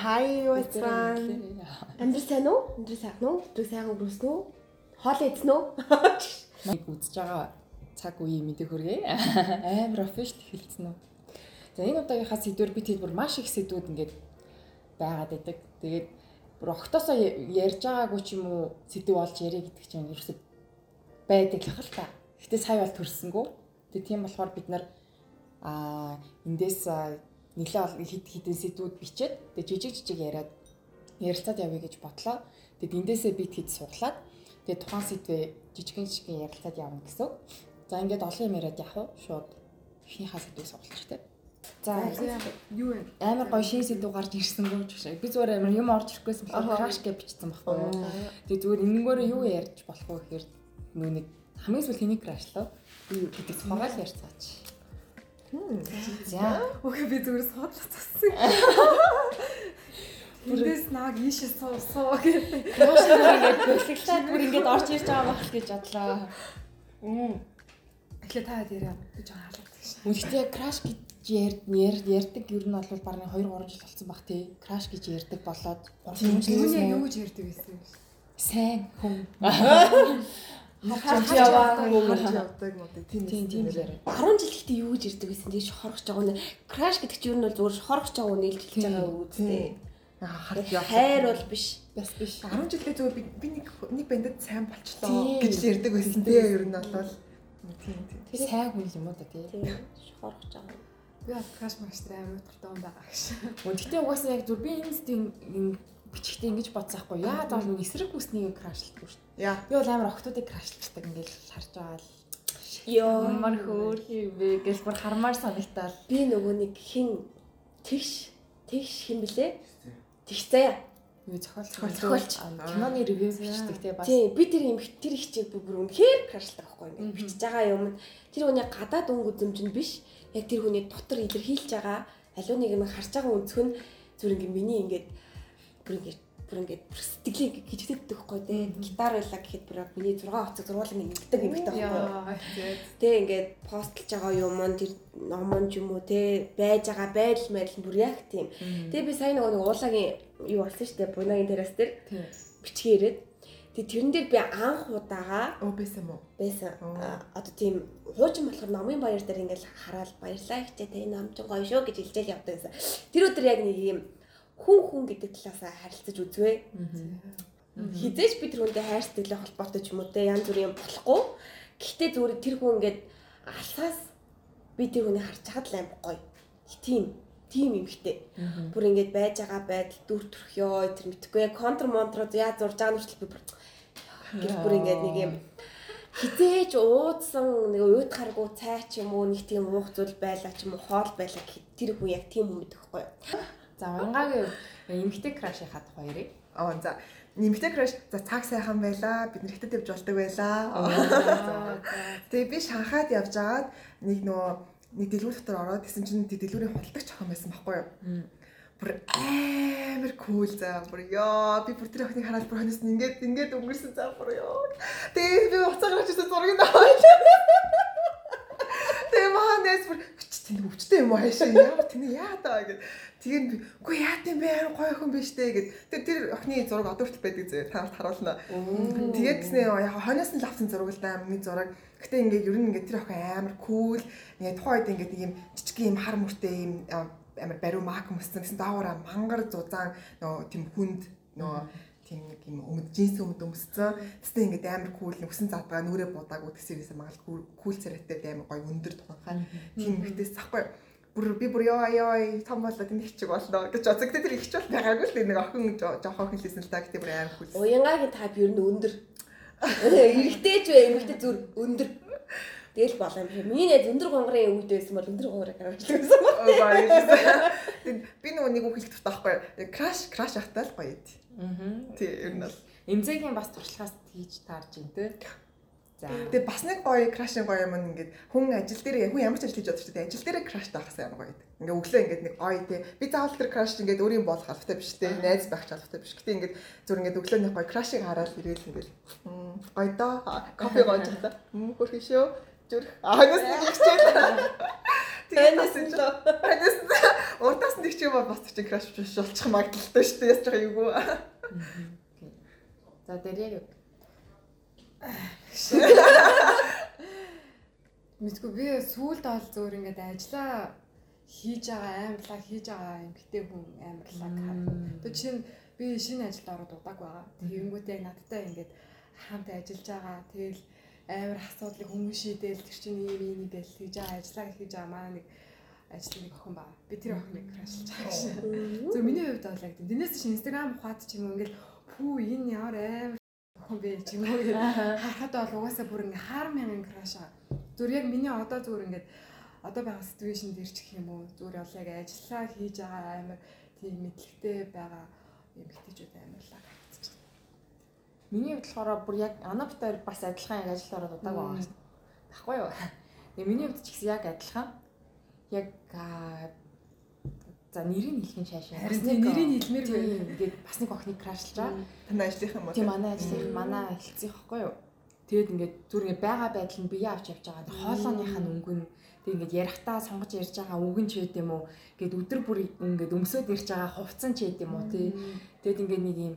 Хай юу байна? Амьдрал сайн уу? Амьдрал сайхан уу? Өдрийг сайхан өнгөрөөсөн үү? Хоол идсэн үү? Нэг үзэж байгаа цаг үеийн мэдээ хүргэе. Амар офишл хэлсэн үү. За энэ удаагийнхаа сэдвэр би тэр бүр маш их сэдвүүд ингээд байгаад байдаг. Тэгээд бүр октосоо ярьж байгаагүй ч юм уу сэдв болж ярих гэдэг чинь ерөөсөд байдаг л хэл та. Гэтэ сая бол төрсөнгөө. Тэгээд тийм болохоор бид нар аа эндээс нэлээ олон хит хитэн сэдвүүд бичээд тэгээд жижиг жижиг яриад ярилцаад явъя гэж бодлоо. Тэгээд эндээсээ бит хит суглаад тэгээд тухайн сэдвээ жижигэн жижигэн ярилцаад явна гэсэн. За ингээд олон юм яриад явах уу? Шууд ихнийхээ сэдвээ сугалчих тээ. За юу вэ? амар гоё шин сэдв гарч ирсэн гэж. Би зүгээр амар юм орж ирэхгүйсэн болохоор краш гэж бичсэн байхгүй юу. Тэгээ зүгээр энэнгөөрөө юу ярьж болох вэ гэхээр нэг хамгийн сүүл хэний крашлоо гэдэг сугаал ярьцаач. За Окей би зүгээр суудлаа цасан. Эндээс наг ийшээ суу суу гэдэг. краш ингээд бэлгэлээд бүр ингээд орж ирж байгаа байх гэж бодлоо. Эхлээ та хэд яриа жоо хаалгадаг шин. Үнэхдээ краш гэж ярд ярьдаг ер нь бол барны 2 3 жил болсон баг тий. Краш гэж ярьдаг болоод 3 жил юу гэж ярьдаг байсан юм. сайн хүн. Харж яваа хүн харж явдаг мод тийм Тийм яриа. 10 жил ихтэй юу гэж ирдэг гэсэн. Тэгж хорхож байгаа нэ. Краш гэдэг чинь ер нь бол зүгээр хорхож байгаа үнэ илж хэлж байгаа үг үстэй. Аа харж явдаг. Хайр бол биш. Бас биш. 10 жилдээ зүгээр би нэг нэг бандад сайн болчлоо гэж ярьдаг байсан тийм ер нь бол тийм тийм. Тэр сайн хүн юм уу да тий. Тийм хорхож байгаа. Би краш магчтай амар утгартай юм байгаа гэж. Гэхдээ угаасаа яг зүр би энэ сэтийн бичгтээ ингэж бодсаахгүй. Яа заавал нэг эсрэг хүснийг крашлдаггүй шүү дээ. Яа. Би бол амар охтуудыг крашлдаг ингээл харж байгаа л. Йоо. Ямар хөөх юм бэ гэж бүр хармаар санагтаал. Би нөгөө нэг хин тэгш тэгш хин блэ? Тэгш заяа. Юу зохиол Зохиолч. киноны ревю бичдэг те бас. Тийм би тэр юм тэр их чиг бүр үнэхээр крашлдаг байхгүй ингээд бичиж байгаа юм. Тэр хүний гадаад өнгө үзэмж нь биш. Яг тэр хүний дотор илэрхийлж байгаа аливаа нэг юм харж байгаа өнцг нь зүр ингээд миний ингээд бүр ингээд бүр ингээд сэтгэлийг гэж хэлдэг байхгүй те. Гитар байлаа гэхэд бүр миний 6 хоцог зургуулын ингэдэг юм байдаг байхгүй. Тэ ингээд постлж байгаа юм мөн тэр номон ч юм уу те байж байгаа байдал байдал бүр яг тийм. Тэгээ би сая нөгөө нэг уулагийн юу болсон шүү дээ. Бунагийн террас дээр Тийм. бичгээрээд тэгээ тэрэн дээр би анх удаага Оо байсан уу? байсан. Одоо тийм хуучин болохоор номын баяр дээр ингээл хараад баярлаа ихтэй тэ ном ч гоё шүү гэж хэлжэл явдаг гэсэн. Тэр өдөр яг нэг юм хүн хүн гэдэг талаасаа харилцаж үзвэ. Хизээч би тэр хүнтэй хайр сэтгэлээ холбоотой ч юм уу те янз бүрийн юм болохгүй. Гэхдээ зүгээр тэр хүн ингээд алсаас би тэр хүнийг харж хаад л аим гоё. Тийм тийм юм хтэй. Бүр ингээд байж байгаа байдал дүр төрх ёо тэр мэдхгүй контр монтро яа зурж байгаа нүртэл би бүр гэх бүр ингээд нэг юм хизээч уудсан нэг уйдгаргүй цай ч юм уу нэг тийм уух зүйл байлаа ч юм уу хоол байлаа гэхэд тэр хүн яг тийм хүн юу? За Вангагийн эмгтэй крашийн хат хоёрыг. Аа за нэмэгтэй краш за цаг сайхан байла бид нэр ихтэй тавьж болдог байла. Тэгээ би шанхаад явж агаад нэг нөө нэг дэлгүүр дотор ороод гэсэн чинь тэг дэлгүүрийн худалдагч охин байсан байхгүй юу? Бүр амар кул за бүр ёо би бүр тэр охиныг хараад бүр хонос нь ингээд ингээд өнгөрсөн за бүр ёо. Тэгээ би уцаа гарч ирсэн зургийг аваад. Тэгээ маанаас бүр хүч тэнд өвчтэй юм уу хайшаа яа тэний яа таа гэд. Тэгээд үгүй яа тийм бэ амар гоё охин биш дээ гэд. Тэр тэр охины зураг одоо хүртэл байдаг зөө танарт харуулна. Тэгээд гэснээ яг хоньоос нь лавсан зураг л да миний зураг. Гэтэ ингээд ер нь ингээд тэр охин амар кул. Ингээд тухайн үед ингээд нэг юм жижиг юм хар мөртэй юм амар бариу мак мөссөн гэсэн даавараа мангар зузаан нөө тийм хүнд нөө тийм нэг юм өмд джинс өмд өмссөн. Тэстэй ингээд амар кул нүсэн задгаа нүрээ будаагүй тэсэрээс магал кул царайтай амар гоё өндөр тухайхаа тийм ихтэйс захгүй. Бүр би бүр ёо ёо том болоод их чиг болно гэж боцог тэр их ч бол байгаагүй л нэг охин жоохон хэлсэн л та гэтээ бүр амар кул. Уянгагийн тайп ер нь өндөр. Эрэгтэй ч вэ, эмэгтэй зүр өндөр. Тэгэл болоо юм шиг. Миний найз өндөр гонгорын үед байсан бол өндөр гонгорыг гаргаж байсан ба. Оо баярлалаа. Би нөгөө нэг туфта байхгүй. Краш краш ахтаа л гоё идэв. Аа. Тий ер нь бол. Эмзэгийн бас туршлагаас хийж таарж ин тээ. Тэгээ бас нэг гоё крашын гоё юм ингээд хүн ажил дээр хүн ямар ч ажил хийж бодож дээ. Ажил дээр краш таахсан юм гоё идэв. Ингээ өглөө ингээд нэг гоё тий. Би заавал тэр краш ингээд өөрийн болох албатай биш тий. Найз байх ч албатай биш. Гэтэ ингээд зүр ингээд өглөө нэг гоё крашыг хараад ирээл ингээд гоё доо. Кофе гоож та. Мм хөрхөн шүү. Зүрх. Анаас нэг хичээл. Танаас лөө. Танаас нь урдаас нэг ч юм бас чинь краш биш болчих магадлалтай шүү дээ. Яаж байгаа юу? За дээр яг Мэдгүй би сүүлд ол зөөр ингээд ажиллаа хийж байгаа амарлаа хийж байгаа юм гэтээ хүн амарлаа харна. Тэгээ чинь би шинэ ажилд ороод удааг байгаа. Тэгэнгүүт яг надтай ингээд хамт ажиллаж байгаа. Тэгэл амар асуудлыг хүмүүс шийдээл тэр чинь ийм ийм гээл хийж байгаа ажиллаа хийж байгаа маа нэг ажлын нэг охин байгаа. Би тэр охиныг крашлж байгаа шээ. Зөв миний хувьд бол яг дэнээс чи инстаграм ухаад ч юм уу ингээл пүү энэ ямар амар охин бэ ч юм уу гэж харахад бол угаасаа бүр ингээ хаар мянган краш аа. Зүр яг миний одоо зүгээр ингээд одоо байгаа ситүэйшн дээр ч гэх юм уу зүгээр бол яг ажиллаа хийж байгаа амар тийм мэдлэгтэй байгаа эмэгтэйчүүд амарлаа байна. Миний хувьд болохоор бүр яг анаптай бас адилхан яг ажилд ороод удааг байгаа. Баггүй юу? Тэгээ миний хувьд ч гэсэн яг адилхан. Яг за нэрийг хэлэх нь шаашаа. Харин тийм нэрийг хэлмээр байна. Ингээд бас нэг охиныг крашлж байгаа. Танай ажлынх юм уу? Тийм манай ажлын манай хэлцэх байхгүй юу? Тэгээд ингээд зүр ингээд байгаа байдал нь бие авч явж байгаа. Тэгээд хоолойных нь өнгө нь тэг ингээд ярахтаа сонгож ярьж байгаа үг нь ч байд юм уу? Ингээд өдөр бүр ингээд өмсөд ярьж байгаа хувцсан ч байд юм уу тий. Тэгэд ингээд нэг юм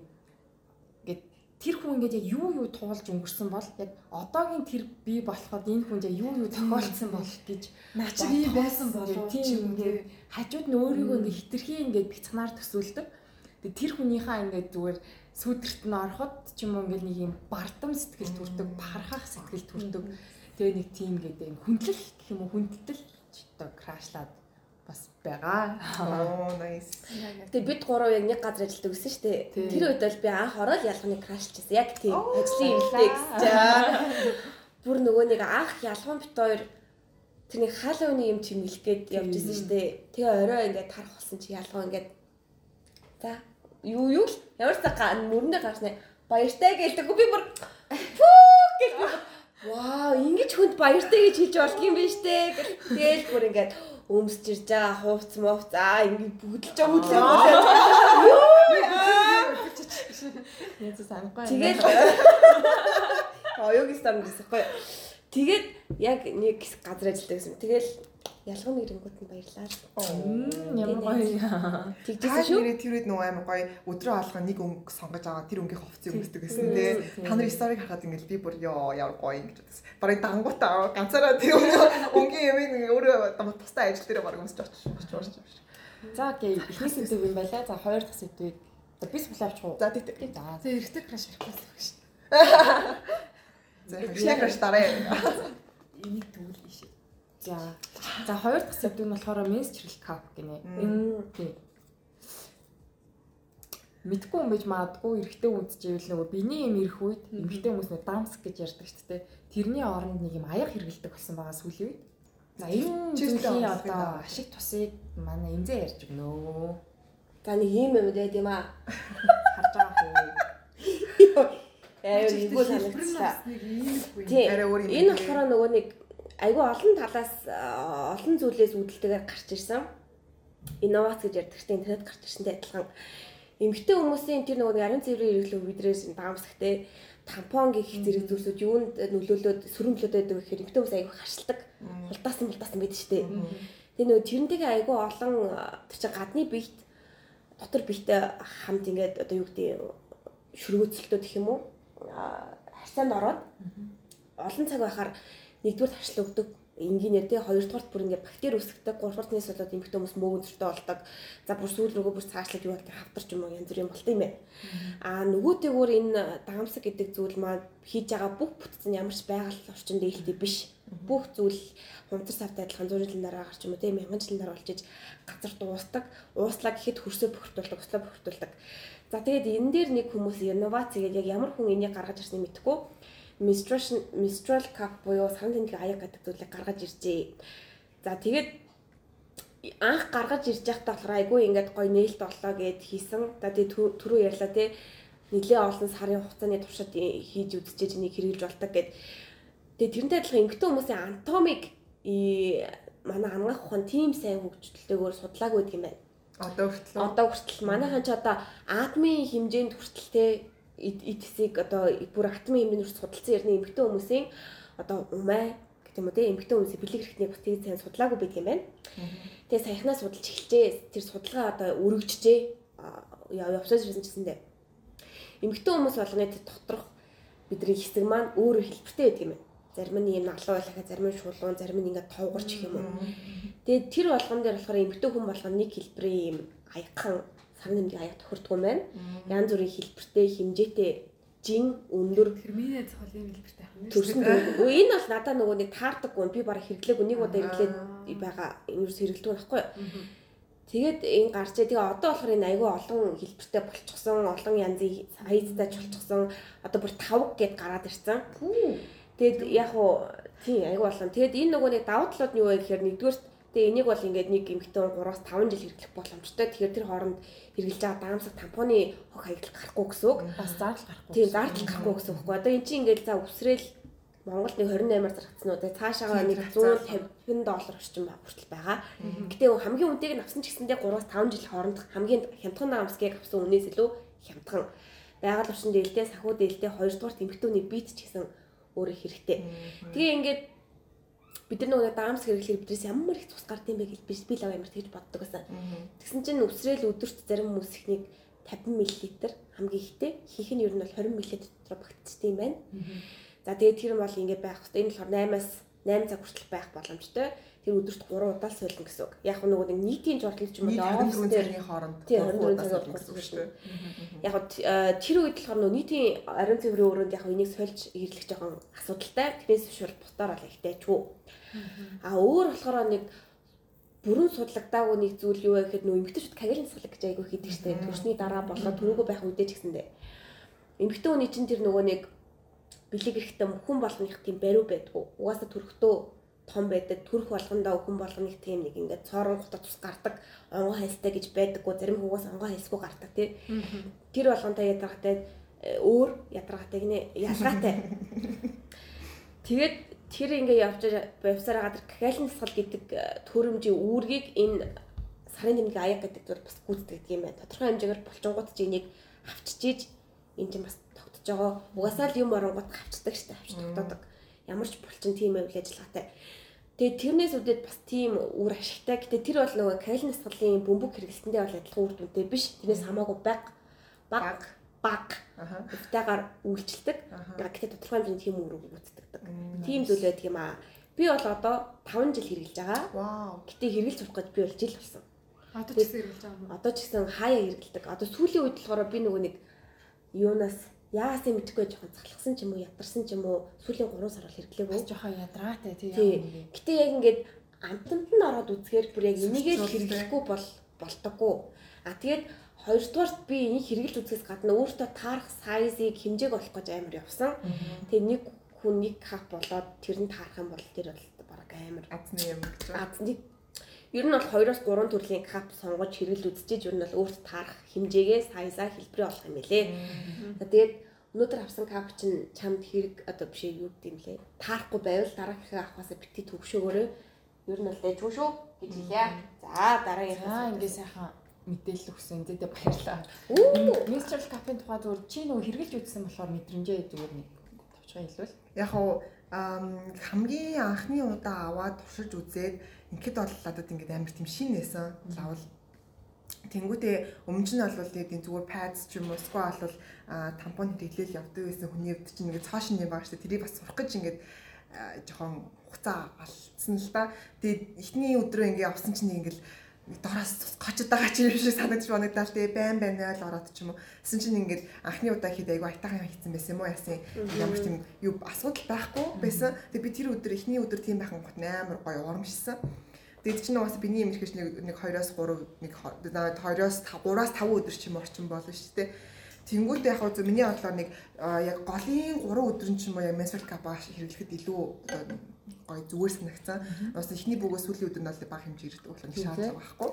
тэр хүн ингээд яг юу юу туулж өнгөрсөн бол яг одоогийн тэр би болоход энэ хүнд яг юу юу тохиолдсон бол гэж Наа чи би байсан болов тийм ингээд хажууд нь өөрийгөө ингээд хитрхи ингээд бяцхнаар төсөөлдөг. Тэгээ тэр хүнийхээ ингээд зүгээр сүдэрт нь ороход ч юм уу ингээд нэг юм бардам сэтгэл төрдөг, пархах сэтгэл төрдөг. Тэгээ нэг тийм гэдэг юм хүндлэл гэх юм уу хүндтэл ч одоо крашлаад бас байгаа. Оо, nice. Тэгээ бид гурав яг нэг газар ажилладаг гэсэн шүү дээ. Тэр үед бол би анх ороод ялганы крашлчихсан. Яг тийм ажлын эмэгтэй гэж. Бүр нөгөө нэг анх ялган бит хоёр тэр нэг халууны юм чимэлэх гээд явж исэн шүү дээ. Тэгээ орой ингээд тарах болсон чи ялган ингээд за юу юу ямар га мөрөндөө гарснаа баяртай гэлдэг. Би бүр фүү гэж Вау, ингэж хүнд баяртай гэж хэлж байна штэ. гэл. Тэгэл бүр ингээд өмсөж ирж байгаа хувц мовц аа ингээд бүгдэлж байгаа хөдлөө. Яа санахгүй. Тэгээд оюугийн стам гэсэхгүй. Тэгээд яг нэг газар ажилладаг гэсэн. Тэгэл ялган нэрэнгүүт нь баярлаа. Ямар гоё. Тэгжсэн шүү. нэрээ тэр үед нөгөө амар гоё өдрөө алга нэг өнгө сонгож аваад тэр өнгийн хувцсыг өмсдөг гэсэн Тийм, тий. Та нарын сториг харахад ингээл би бүр ёо ямар гоё юм гэж бодсон. Барыг дангуутаа ганцаараа тэр юм нэг өөрөө тустай ажил дээр барыг өмсөж очиж очиж. За окей, эхний сэдв юм байлаа. За хоёр дахь сэдвийг за би суулаа авчих уу? За тий. За эргэдэг краш байх шүү. За хэвшнэкраш дараа. Энийг тэгвэл биш. За. За хоёр дахь сэдв нь болохоор menstrual cup гинэ. Мм. Тийм. Мэдгүй юм байж магадгүй эрэгтэй үдчихвэл нөгөө биений юм ирэх үед эрэгтэй хүмүүс нэг дамс гэж ярьдаг шүү дээ. Тэрний оронд нэг юм аяг хэрэгэлдэг болсон байгаа сүүлийн үед. За энэ зүйлийн одоо ашиг тусыг манай эмзээ ярьж өгнө. За нэг юм юм дээд юм аа. Харж байгаа хөө. Аа юу юм. Тийм. Арай өөр юм. Энэ болохоор нөгөө нэг айгүй олон талаас а, олон зүйлээс үүдэлтэйгээр гарч ирсэн. Инновац гэж ярьдаг чинь интернет гарч ирсэнтэй адилхан. Эмэгтэй хүмүүсийн тэр нөгөө ариун цэврийн хэрэглээ бидрээс даамсгтэй тампон гэх зэрэг зүйлсүүд юунд нөлөөлөд сөрөмлөд байдаг гэхээр эмэгтэй хүмүүс айгүй харшилдаг. Хулдаасан булдаасан байдаг шүү дээ. Тэгээ нөгөө тэрнтэйгээ айгүй олон тэр чинь гадны биет дотор биетэй хамт ингээд одоо юу гэдэг шүргөөцөлтөө гэх юм уу? харьцаанд ороод олон цаг байхаар нэгдүгээр харшлаа өгдөг. Энгийнээр тий хоёрдугаарт бүр ингээд бактери үүсгдэг гуравдугаарт нийс болоод эмэгтэй хүмүүс мөөгөн зөртэй болдог. За бүр сүүл рүүгээ бүр цаашлаад юу гэдэг хавтарч юм уу янз бүрийн болт юм байна. А нөгөөтэйгөр энэ дагамсаг гэдэг зүйл маань хийж байгаа бүх бүтцэн ямар ч байгаль орчин дээлтэй биш. Бүх зүйл хунтар савтай адилхан 100 жилийн дараа гарч юм уу тий 1000 жилийн дараа болчиж газар дуустдаг ууслаа гэхэд хөрсөө бохирдуулдаг услаа бохирдуулдаг. За тэгээд энэ дээр нэг хүмүүс инновац гэдэг яг ямар хүн энийг гаргаж ирснийг мэдэхгүй menstruation menstrual cup буюу санал тэмдэг аяг гэдэг зүйлийг гаргаж иржээ. За тэгээд анх гаргаж ирж байхдаа болохоор айгүй ингээд гоё нээлт боллоо гэд хийсэн. За төр- түрүү ярьлаа те нэлээ олон сарын хугацааны туршид хийж үзчихэж энийг хэрэгжилж болдог гэд. Тэгээд тэрнтэй адилхан эмэгтэй хүмүүсийн анатомик манай ангаах ухаан тийм сайн хөгжөлтэйгээр судлаагүй юм байна. Одоо хүртэл Одоо хүртэл манайхан ч одоо атомын хэмжээнд хүртэл те эд эдсийг одоо бүр хэмжээнд хүртэл судалсан ярины эмэгтэй хүмүүсийн одоо умай гэх юм уу те эмэгтэй хүмүүсийн бэлэг хэрэгтний бас тийг сайн судлаагүй байдаг юм байна. Тэгээ саяхнаа судалж эхэлжээ. Тэр судалгаа одоо өргөжжээ. Явсаж ирсэн гэсэндээ. Эмэгтэй хүмүүс болгоны тэр доторх бидний хэсэг маань өөрөө хэлбэртэй байдаг юм байна. Зарим нь юм налуу байлаа, зарим нь шулуун, зарим нь ингээд товгорч гэх юм уу. Тэгээд тэр болгон дээр болохоор эмэгтэй хүн болгоно нэг хэлбэрийн юм аягхан сар нэмгийн аяг тохирдгоо юм байна. Янз бүрийн хэлбэртэй, хэмжээтэй жин өндөр Терминээ цохолын хэлбэртэй хам. төрсөн дөө. Энэ бол надаа нөгөө нэг таардаггүй. Би бараг хэрэглээгүй нэг удаа хэрэглээд байгаа. Энэ юус хэрэглэдэг байхгүй юу? Тэгээд энэ гарч тэгээ одоо болохоор энэ айгүй олон хэлбэртэй болчихсон, олон янзын сайзтай болчихсон. Одоо бүр тавг гэд гараад ирсэн. Тэгээд яг уу тийм айгүй болон. Тэгээд энэ нөгөө нэг давуу талууд нь юу вэ гэхээр нэгдүгээр тэгээ энийг бол ингээд нэг эмэгтэй 3-5 жил хэрэглэх боломжтой. Тэгэхээр тэр хооронд хэрэгжилж байгаа даамсаг тампоны хог хаягдал гарахгүй гэсэн үг. Бас зардал гарахгүй. Тийм зардал гарахгүй гэсэн үг. Одоо эн чинь ингээд за үсрээл Монголд нэг 28-аар зарагдсан уу. Тэгээ цаашаагаа нэг 150 доллар орчим хүртэл байгаа. Гэтэ хамгийн үнэтэйг нь авсан ч гэсэндээ 3-5 жил хооронд хамгийн хямдхан даамсгийг авсан үнээс илүү хямдхан. Байгаль орчин дээлтэй, сахуу дээлтэй хоёрдугаар эмэгтэйний бит ч гэсэн өөрөө хэрэгтэй. Тэгээ ингээд бид нар нөгөө даамс хэрэглэхээр бидрээс ямар их цус гардыг бэ гэж би лав ямар тэгж боддог байсан. Тэгсэн чинь үсрээл өдөрт зарим хүмүүс ихнийг 50 мл хамгийн ихтэй хийх нь ер нь бол 20 мл дотор багтцдаг юм байна. За тэгээд тэр нь бол ингэ байх хэвээр энэ болохоор 8-аас 8 цаг хүртэл байх боломжтой. Тэр өдөрт 3 удаа суулна гэсэн үг. Яг нөгөө нэг нийтийн журдал ч юм уу офс дээр хооронд тийм 24 цагаар болсон шүү дээ. Яг нь тэр үед болохоор нөгөө нийтийн ариун цэврийн өрөөнд яг энийг сольж ирлэх жоохон асуудалтай. Тэрнээс биш бол бутаар бол ихтэйчгүй. А өөр болохоор нэг бүрэн судлагдаагүй нэг зүйл юу вэ гэхэд нөө эмгтээчүүд кагалин судлаг гэж айгүй хийдэг штеп. Төрсний дараа болоод түрүүгөө байх үедээ ч гэсэндээ. Эмгтээ хүний чинь тэр нөгөө нэг бэлэг эрэхтэн хүн болгоных тийм бариу байдгүй. Угаасаа төрхтөө том байдаг. Төрх болгондоо хүн болгоных тийм нэг ингээд цоорон гутаа тус гардаг. Онгоо хайлттай гэж байдаггүй. Зарим хүмүүс онгоо хайлсгүй гардаг тий. Тэр болгонтой ядаргатай өөр ядаргатай гинэ ялгаатай. Тэгээд тэр ингээ явж явсараа гадар калин насгал гэдэг төрөмжийн үүргийг энэ сарын тэмдэг аяг гэдэг зүйл бас гүйцэтгэдэг юм байна. Тодорхой хэмжээгээр булчингууд чи энийг авчиж энэ чинь бас тогтож байгаа. Угаасаа л юм оронгууд авчдаг штэ авч тогтоодог. Ямар ч булчин тийм байв ажиллагаатай. Тэгээ тэрнээс үүдээд бас тийм үр ашигтай. Гэтэ тэр бол нөгөө калин насгалын бөмбөг хэрэглэсэндээ бол адилхан үр дүнтэй биш. Тэрнээс хамаагүй баг баг баг өвтөгаар үйлчлдэг. Гэтэ тодорхой хэмжээнд тийм үр гүйцэтгэдэг. Тийм зүйл байдаг юм аа. Би бол одоо 5 жил хэрэгжилж байгаа. Вау. Гэтэ хэрэгжилж сурах гэж би бол жил болсон. Одоо ч гэсэн хэрэгжилж байгаа юм? Одоо ч гэсэн хаяа хэрэгэлдэг. Одоо сүүлийн үед болохоор би нөгөө нэг юунаас яасан мэдхгүй жоохон залхсан ч юм уу ядарсан ч юм уу сүүлийн 3 сар бол хэрэглээгүй. Жоохон ядраатай тий. Тий. Гэтэ яг ингээд амтанд нь ороод үзэхээр бүр яг энийгээ хэрэглэхгүй бол болдоггүй. А тэгээд хоёрдугаарт би энийг хэрэглэж үзэхээс гадна өөртөө таарах сайзыг хэмжээг олох гэж амар явсан. Тэгээ нэг хүн нэг кап болоод тэр нь таарах юм бол тэр бол бараг амар Азны юм гэж байна. Азны Ер нь бол 2-оос 3 төрлийн кап сонгож хэрэгэл үзчихэж ер нь бол өөрт таарах хэмжээгээ сайзаа хэлбэрээ олох юм билэ. За тэгээд өнөөдөр авсан кап чинь чамд хэрэг одоо биш юу гэдэг юм лээ. Таарахгүй байвал дараагийнхаа авахаасаа бити төгшөөгөөрөө ер нь бол дэжгүй шүү гэж хэлье. За дараагийнхаа Аа ингээ сайхан мэдээлэл өгсөн зэдэ баярлаа. Үу. Menstrual cup-ын тухай зүгээр чи нөгөө хэрэгжилж үзсэн болохоор мэдрэмжээ зүгээр нэг товчхон хэлвэл. Яг уу ам хамгийн анхны удаа аваад туршиж үзээд ингээд бол надад ингээд амар тийм шин нэсэн лавл Тэнгүүтээ өмнө нь бол энэ зүгээр pads ч юм уу эсвэл бол тампон хэрэглээл явдаг байсан хүний хувьд чинь ингээд цааш нь юм байгаа шүү дээ. Тэрийг бас сурах гэж ингээд жоохон хугацаа алдсан л да. Тэгээд эхний өдрөө ингээд авсан чинь ингээд дороос гочод байгаа ч юм шиг санагдаж банагдал тэгээ байн байна л ороод ч юм уу. Тэсэн чинь ингээд анхны удаа хэд айгу айтаахан хийсэн байсан юм уу яасан ямар ч тийм юу асуудал байхгүй байсан. Тэгээ би тэр өдөр эхний өдөр тийм байхын гот амар гоё урамшсан. Тэгээд чинь угаасаа биний эмэрхэж нэг нэг 2-оос 3 нэг 2-оос 3-аас 5 өдөр ч юм орчин болно шүү дээ. Тэнгүүтээ яг хөө миний бодлоор нэг яг голын 3 өдөр ч юм уу яг menstrual cup хэрэглэхэд илүү одоо гоё зүгээр санагцсан. Бас эхний бүгөөс сүүлийн өдөр нь бол бага хэмжээ ирдэг болох нь шаардлага байхгүй.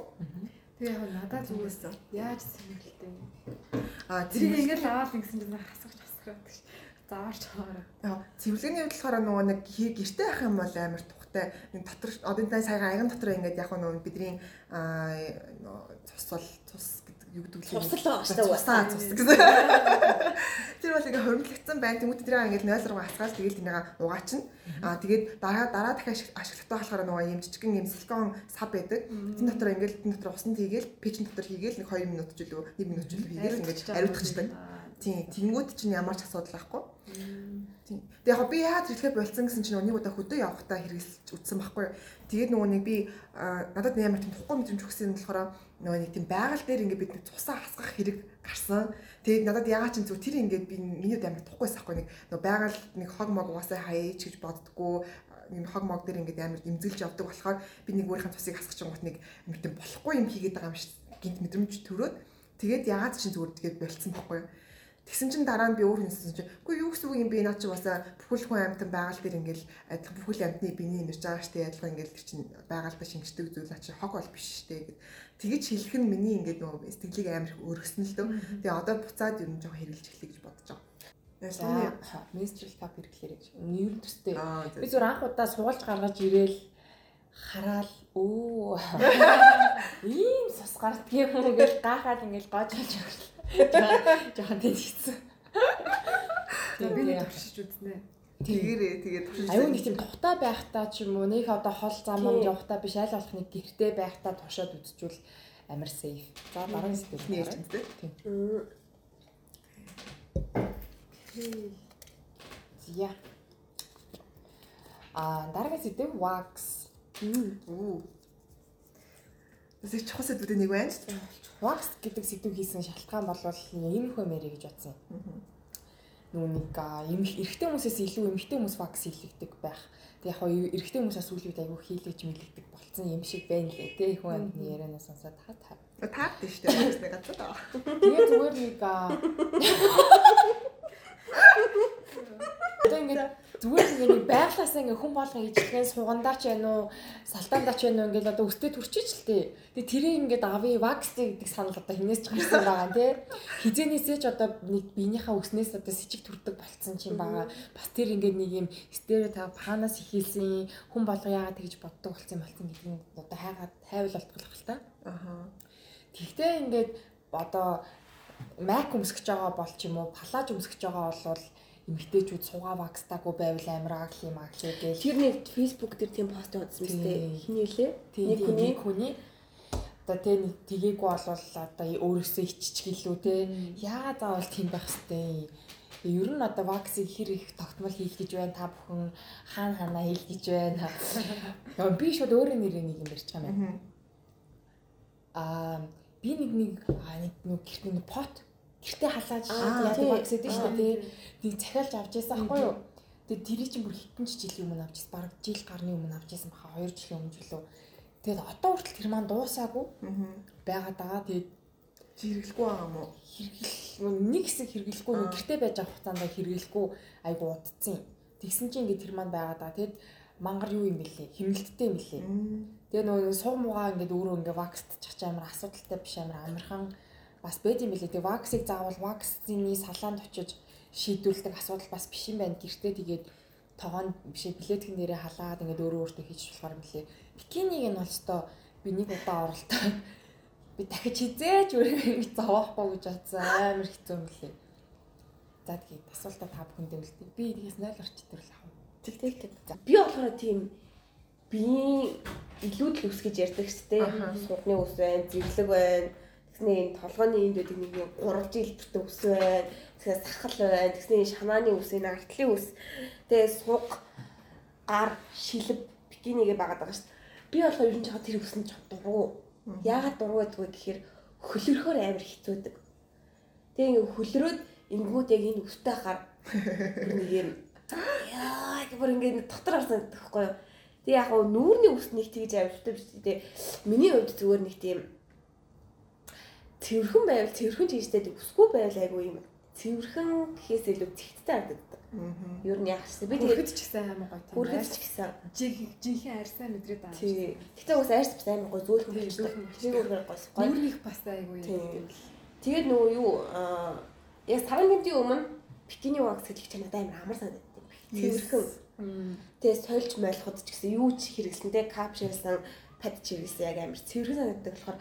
Тэгээ яг надад зүгээс яаж сэргэлтэй. А Тэрийг ингээл аваад ингэсэн чинь хасгаж хасгаад гэж. Заварч хоороо. Яа, цэвэрлэгийн хувьд болохоор нөгөө нэг хий гэрте байх юм бол амар тухтай. Нэг дотор одоо энэ сая аяган дотор ингээд яг нөгөө бидний аа цус цус юу гэдэг Цусал байгаа шүү дээ. Цусаа цус гэсэн. Тэр бол ингээ хоригдлогдсон байна. Тэмүүт тэрийг ингээ 0 руу хасгаал тэгэл тэрийг угаачна. Аа тэгээд дараа дараа дахиад ашигладаг болохоор нөгөө юм жижигэн юм силикон сав байдаг. Тэн дотор ингээ тэн дотор усан тийгээл печн дотор хийгээл нэг 2 минут ч үлээ 1 минут ч үлээ хийгээл ингээ ариутгачдаг. Тийм. Тэнгүүд чинь ямар ч асуудал байхгүй. Тийм. Тэгээ яг би яагаад хэрэглэхэ болцсон гэсэн чинь нэг удаа хөдөө явахдаа хэрэглэж үтсэн байхгүй. Тэгээд нөгөө нэг би надад ямар тийм тухгүй мэдрэмж өгсөн нь болохоор нөгөө нэг тийм байгаль дээр ингээд бид цусаа хасгах хэрэг гарсан. Тэгээд надад яагаад ч зү тэр ингээд би миний амар тухгүйс ахгүй нэг нөгөө байгаль нэг хог мог угаасаа хаяач гэж боддгоо юм хог мог дээр ингээд амар имзэлж явдаг болохоор би нэг өөрийнхөө цусыг хасгах чингууд нэг амар тийм болохгүй юм хийгээд байгаа юм шиг гинт мэдрэмж төрөөд тэгээд яагаад ч зүгээр тэгээд болцсон байхгүй. Тэгсэн чинь дараа нь би өөр хүнсэн чинь үгүй юу гэсэн үг юм би наа чи бас бүхэл хүн амьтан байгаль дээр ингээл адилхан бүхэл амьтны биений нэрж байгаа штэ адилхан ингээл тэр чинь байгальдаа шингэдэг зүйл ачи хог бол биш штэ гэд тэгэж хэлэх нь миний ингээд нөгөө сэтгэлийг амар өргөсөн л дөө. Тэгээ одоо буцаад ер нь жоохон хэрэгжилж эхлэе гэж бодож байгаа. За menstrual cup хэрэглэхээр гэж. Ер нь төстэй. Би зүр анх удаа суулж гаргаж ирээл хараал өө ийм сус гардгийн юм гэж гахаад ингээл гоож олж өгсөн. Жохон тэнцсэн. Тэгээ би нэг туршиж үзнэ. Тэгэрээ тэгээ туршиж. Аюу нэг тийм тухтай байхдаа ч юм уу нэг одоо хол замам явахдаа биш аль болох нэг гэртээ байхдаа туршаад үзчихвэл амар сейф. За дараа нь сэтгэл нэрч дээ. Тийм. Зя. А дараагийн сэдв wax. Үу. Тэсэг чухал сэдвүүд нэг байна шүү дээ. Wax гэдэг сэдв хийсэн шалтгаан бол ийм хөө мэрэ гэж бодсон. Нүг нэг эмх эрэгтэй хүмүүсээс илүү эмэгтэй хүмүүс wax хийлэгдэг байх. Тэг яг хоо эрэгтэй хүмүүсээс сүүлийн үед айгүй хийлгэж мэлэгдэг болцсон юм шиг байна лээ. Тэ хүн амтны ярианаас сонсоод та та. Таад тийш дээ. Нэг гацаа. Тэгээ зүгээр нэг Одоо ингээд зүгээр ингээд нэг байглаасаа ингээд хүн болгоо ижлэгэн сугандаа ч яа нуу салтаандаа ч яа нуу ингээд одоо өстэй төрчиж л тээ. Тэгээ тэрийг ингээд ави вакстэй гэдэг санал одоо хинээс ч гарсан байгаа тий. Хизэнээсээ ч одоо нэг биенийхээ өснээс одоо с ิจ төрдөг болцсон юм байгаа. Бас тэр ингээд нэг юм стереотип хаанаас ихэлсэн хүн болго яагаад тэгж боддог болцсон болцсон гэдэг нь одоо хайгаад хайвал болтголох л та. Аха. Тэгтээ ингээд одоо мак өмсгөж байгаа бол ч юм уу палаж өмсгөж байгаа бол эмгтээчүүд сугаа вакстаагүй байвал амар агли юм агли гээл. Тэр нэг Facebook дээр тийм пост явуулсан мэт хиний лээ. Нэг хүний хүний одоо тэ нэг тгийггүй бол одоо өөрөөсөө иччих гэлүү те. Яагаад заавал тийм байх хэвтэй. Ер нь одоо ваксыг хэр их тогтмол хийх гэж байна та бүхэн хаана ханаа хийх гэж байна. Би шууд өөрөө нэрээ нэг юм байгаа юм. Аа би нэг нэг нэг гэрт нэг пот гэртээ халааж яадаг вакс гэдэг шүү дээ. Тийг захиалж авч яасан аахгүй юу? Тэгээд тэрий чинь бүр хитэн жилийн өмнө авчихсан. Бараг жил гарны өмнө авчихсан баха 2 жилийн өмнө жилөө. Тэгээд одоо хүртэл тэр маань дуусаагүй. Байгаад байгаа. Тэгээд хэрэглэхгүй байгаа юм уу? Хэрэгэл нэг хэсэг хэрэглэхгүй нэг гэртээ байж авах хугацаанд хэрэглэхгүй айгу удцсан. Тэгсэн чинь ингээд тэр маань байгаад байгаа. Тэгэд мангар юу юм бэлээ? Химнэлттэй юм бэлээ. Тэгээ нөгөө суг муугаа ингээд өөрөө ингээд вакст чих амар асуудалтай биш амар амархан бас байд юм билээ. Тэгээ ваксыг заавал вакцины салаанд очиж шийдвэрлэдэг асуудал бас биш юм байна. Гэртээ тэгээд тогоон биш билетийн нэрээ халаад ингээд өөрөө өөртөө хийж болохоор билээ. Бикинийг нь болстой би нэг удаа оролтоо би дахиж хизээж өөрөө зовоохгүй гэж бодсон амар хэцүү юм билээ. За тэгээд асуултаа та бүхэндээ үлдээ. Би тэгээс 0 орч төрөл авах. Тэг тэг тэг. Би болохоор тийм биеийн илүүд л үс гэж ярьдаг шүү дээ. Судны ус байна, зэрлэг байна Тэгснээ энэ толгойн энд байдаг нэг юм 3 жилбэртэй ус байна. Тэгснээ сахал байна. Тэгснээ шанааны ус, энэ артлын ус. Тэгээ суг, гар, шилб, бикинигээ багаад байгаа шүү дээ. Би болохоор ер нь жоо тэр нь жоо дургу. Яагаад дургу гэдгүй гэхээр хөлөрөхөр амар хэцүүдэг. Тэгээ ингээ хөлрөөд ингүүд яг энэ өстэй хахаар нэг юм яа гэмээр ингээ дотор харсан гэхгүй юу. Тэгээ яг нүүрний ус нэг тэгж авиртай биш. Тэгээ миний хувьд зүгээр нэг тийм цэвэрхэн байвал цэвэрхэн чийжтэй өсгүй байвал айгүй юм. Цэвэрхэн гэхээс илүү зэгттэй харагддаг. Юу нь яах вэ? Би тэгээд ч гэсэн амар гоё тийм. Хүрхэд ч гэсэн жинхэнэ арьсаа мэдрээд байгаа. Тий. Гэтэ бас арьс бас амар гоё зөөлхөн биш үү? Нэг өөр гоё. Нүрнийх бас айгүй юм. Тэгээд нөгөө юу аа яг саран гинтийн өмнө бикини вакс чинь надад амар амар санагддаг. Цэвэрхэн. Тэгээд сольж мойлоход ч гэсэн юу ч хэрэглэсэн те кап ширсэн пад ч хэрэглэсэн яг амар цэвэрхэн санагддаг болохоор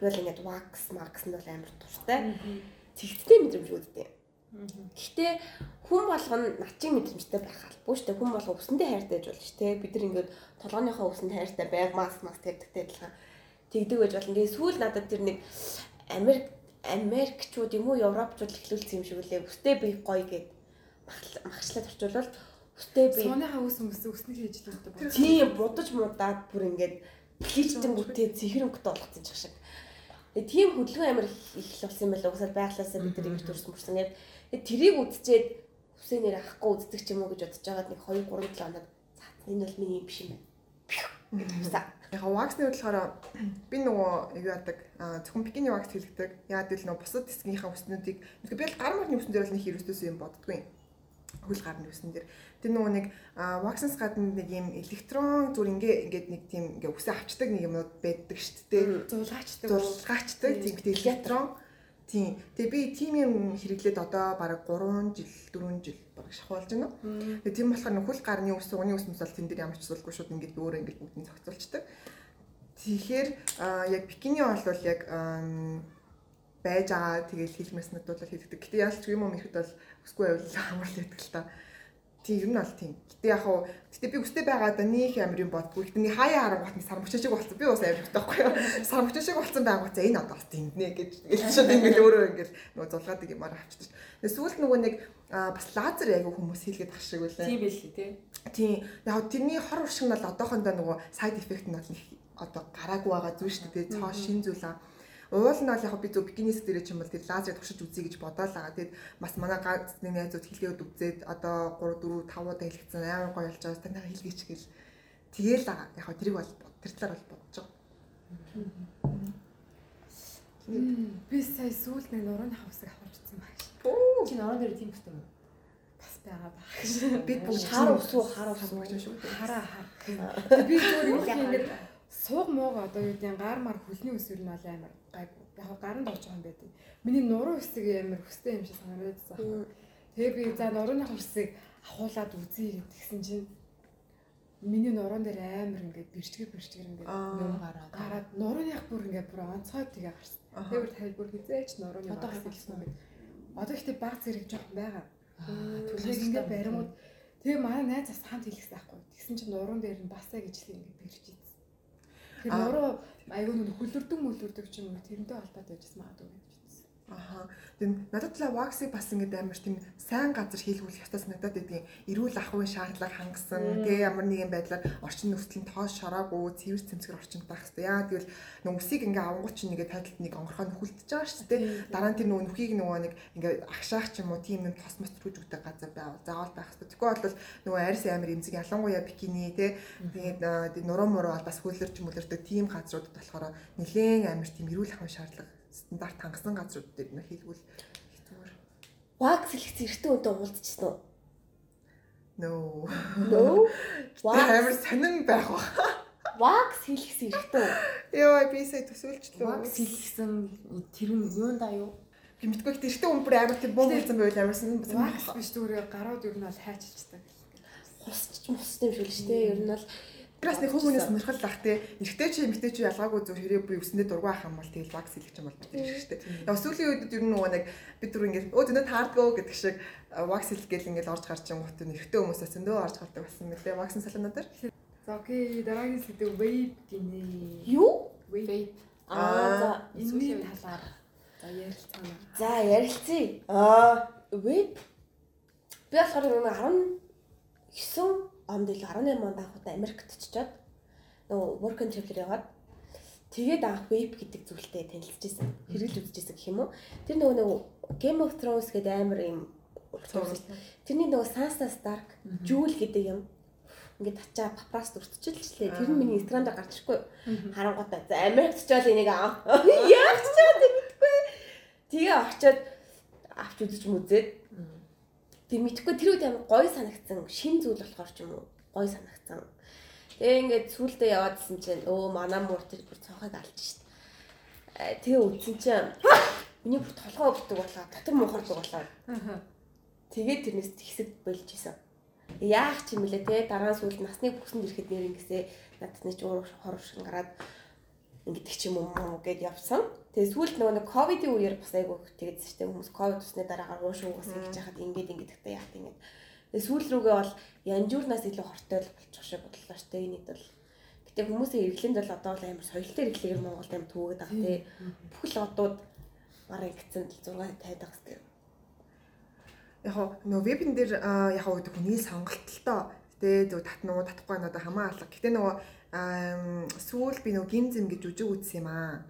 Бол ингээд wax max нь бол амар дуртай. Тэгтээ мэдрэмж үүдтэй. Гэхдээ хүн болгоно начин мэдрэмжтэй байх албагүй шүү дээ. Хүн болго өсөндөө хайртай байж болно шүү дээ. Бид нар ингээд толгойнхоо өсөнд хайртай байг маск маск тавьдагтай адилхан тэгдэг байж болно. Тэгээ сүүл надад тэр нэг Америк Америкчууд юм уу Европчууд эхлүүлсэн юм шиг үлээ. Өстэй би гоё гэд махчлаад орчуулвал өстэй би Сууныхаа ус өмс өснөг хийж л байдаг. тийм будаж муудаад бүр ингээд пличтэн бүтээ цэхэр өнгөтэй болгоцсон ч шиг. Тэгээ тийм хөдөлгөөн амир их л болсон юм байна. Угсаад байглаасаа бид нар ингэж төрсөн мөрсөн. Тэгээд тэрийг үдчихэд хүсэнээр авахгүй үздэг ч юм уу гэж бодож байгаад нэг 2 3 7 хоног за энэ бол миний юм биш юм байна. Яг ваксны болохоор би нөгөө юу яадаг зөвхөн бикини вакс хийлгдэг. Яагаад гэвэл нөгөө бусад хэсгийнхаа үснүүдийг би л гар марны үсэн дээр бол нэг хэрэгсдөөс юм боддгүй юм. Хөл гарны үсэн дээр. Тэр нөгөө нэг ваксанс гадна нэг юм электрон зүр ингээ ингээд нэг тийм ингээ үсээ авчдаг нэг юмнууд байдаг шүү дээ. Зулгаачдаг. Зулгаачдаг тийм электрон. Тийм. Тэгээ би тийм юм хэрэглээд одоо бараг 3 жил 4 жил бараг шахуулж байна. Тэгээ тийм болохоор нөхөл гарны ус угны ус мөсөл тэн дээр ямар ч зүйлгүй шууд ингээд өөрөө ингээд бүгдийг зохицуулцдаг. Тэгэхээр яг бикини бол яг байж байгаа тэгэл хэлмэснүүд бол хийдэг. Гэтэ яалч юм юм ихэд бол өсгүй байвал амар л байдаг л та. Тийм нь бол тийм. Гэтэ яг хуу гэтэ би өстэй байгаа да нөх амар юм бодгүй. Гэтэ нэг хаяа харангуут нь сармөгч шиг болсон. Би бас амар хөтэй байхгүй юу. Сармөгч шиг болсон байгуут за энэ одоо бас тэмднэ гэж тэгэл шууд ингээл өөрөө ингээл нөгөө зулгаадаг юмар авчдаг. Тэгээ сүүлд нөгөө нэг бас лазер яг хүмүүс хийлгээд ах шиг үлээ. Тийм биш тий. Тийм. Яг тэрний хор уршиг нь бол одоохондоо нөгөө сайд эффект нь бол нэг одоо гараагүй байгаа зүйл шүү дээ. Цоо шин зүйл аа Уул нь бол яг би зөв бикинис дээр ч юм бол тэр лазер туршиж үзье гэж бодоод байгаа. Тэгэд бас манай гац нэг найзууд хэлгээд үзээд одоо 3 4 5 удаа хэлгэцэн амар гоё болж байгаа. Танайга хэлгээч гэл. Тэгээл байгаа. Яг тэрийг бол тэр талаар бол бодож байгаа. Би сая сүүлд нэг нурууны хавсыг авчихсан баг. Чи норон дээр тийм юм уу? Бас байгаа баг. Бид бүгд хар усуу хар ус гэж шүү. Хараа хар. Би зүгээр юу ингэж сууг мууга одоо юу гэдэг гар мар хөлний өсвөр нь амар гайгүй. Яг гаранд орж байгаа юм байдаг. Миний нуруу хэсэг амар хөстэй юм шиг санагдсан. Тэгээ би за нурууны хэсэг ахуулаад үзье гэдгсэн чинь миний нуруунд дээр амар ингээд бэрчгээ бэрчгээ ингээд гараад гараад нурууных бүр ингээд бүр онцгой тгээ гарсан. Тэгээ бүр тал бүр хизээч нурууны Одоо хавсан гэсэн үг. Одоо ихтэй баг зэрэг жоохон байгаа. Түлхэг ингээд баримууд тэгээ манай найз бас хамт хэлсэн байхгүй. Тэгсэн чинь нуруун дээр нь басаа гэж л ингээд бэрж ийдсэн. Тэр нуруу айгүй нэг хөлөрдөг мөлөрдөг ч юм уу тэрнтэй холбоотой байжсэн магадгүй гэж. Аха. Тэгм надад талаа ваксыг бас ингээд амар тийм сайн газар хийлгүүлэх ёстой санагдаад байдгийн. Эрүүл ахуйн шаардлага хангасан. Тэгээ ямар нэгэн байдлаар орчин нөхцөлийн тоос шараагүй цэвэр цэмцгэр орчинд байх хэрэгтэй. Яа тэгвэл нөгөө үсийг ингээ авангууд чинь нэгэ тайлд нэг онгорхоо нөхөлдөж байгаа шүү дээ. Дараа нь тэр нөгөө нүхийг нөгөө нэг ингээ агшаах ч юм уу тийм юм тос мос төрөж өгдөг газар байвал заавал байх хэрэгтэй. Тэгэхгүй бол нөгөө арьс амир эмзэг ялангуяа бикини те тэгээд нуруу муруу бас хөлөрч мөлөрдөг тийм газруудад болохоор нэлээд амир тийм эрүүл ахуйн шаардлага стандарт хангасан газрууд дээр нэ их зүгээр. Wax хэлэх зэрэгтэй үнтэй уулзчихсан уу? No. No. Wax амар сонин байх ба. wax хэлэх зэрэгтэй үү? Йоо би сая төсөөлчлөө. Wax хэлсэн тэр нь юундаа юу? би мэдгүй их тэрхтээ өмпөр амар тийм бум болсон байвал амар сонин Wax биш зүгээр гарууд ер нь бол хайчилчдаг. Хусч мустай юм шиг л шүү дээ. Ер нь бол Грас нэг хүмүүнээс сонирхол лах те. Эрэгтэй чи эмэгтэй чи ялгаагүй зөв хэрэг би өснөд дургүй ах юм бол тэгэл вакс хэлэх юм бол бид ирэх штэ. Яг сүүлийн үед ер нь нөгөө нэг бид түр ингээд өө зөнөө таардгөө гэдэг шиг вакс гэл ингээд орж гарч юм гот эрэгтэй хүмүүсээс зөндөө орж гардаг болсон мөлий ваксын салонууд дээр. За окей дараагийн сэдв vape гинэ. юу? Vape. Аа Энэний талаар за ярилцгаана. За ярилцъя. Аа веб би болохоор нэг 19 онд л 18 онд анх удаа Америкт очиод нөгөө work and travel яваад тэгээд анх веб гэдэг зүйлтэй танилцчихсан. Хэрэгэл үзчихсэн гэх юм уу. Тэр нөгөө нөгөө Game of Thrones гэдэг амар юм Тэрний нөгөө Sansa Stark, Jewel гэдэг юм ингээд ачаа папраст өртчихлээ. Тэр нь миний инстаграмд гарч ирэхгүй. Харангуйтай. За Америкт ч бол энийг аа. Яах ч юм мэдгүй. Тэгээ очиод авч үзэж мүзээд. Тэг мэдгүй тэр үед амар гоё санагдсан. Шин зүйл болохоор ч юм уу гоё санагдсан. Тэгээ ингээд сүулдэ яваадсэн чинь өө манай муур тэр бүр цонхыг алж шít. Тэгээ үзсэн чинь миний бүр толгой өгдөг болоо дотор муухардаг болоо. Тэгээд тэрнээс тэгсэд болж исэн. Яах ч юм бэлээ те дараа сүүлд насны бүсэнд ирэхэд нэр ингэсээ надад нэг уур хор шиг гараад ингэдэг ч юм уу гэд явсан. Тэгээ сүүлд нөгөө нэг ковидын үеэр бас айгүй тэгээд дээ хүмүүс ковид усны дараагаар уушгүй бас ингэж яхад ингээд ингээд гэхдээ яхад ингээд. Тэгээ сүүл рүүгээ бол янжуурнаас илүү хортой л болчих шиг бодлоо дээ. Энийг бол Гэтэ хүмүүсийн эргэлэнд бол одоо бол амар соёлтой эргэлээр Монголд амар төвөд байгаа тий. Бүхэл одууд бараг ингэсэн 6 50 дагс тий. яг нөгөө вебн дээр яг гэдэг хүний сонголтолтой тэгээ зөв татнуу татахгүй надад хамаа алга. Гэтэ нөгөө сүүл би нөгөө гимзэм гэж үжиг үзсэн юм аа.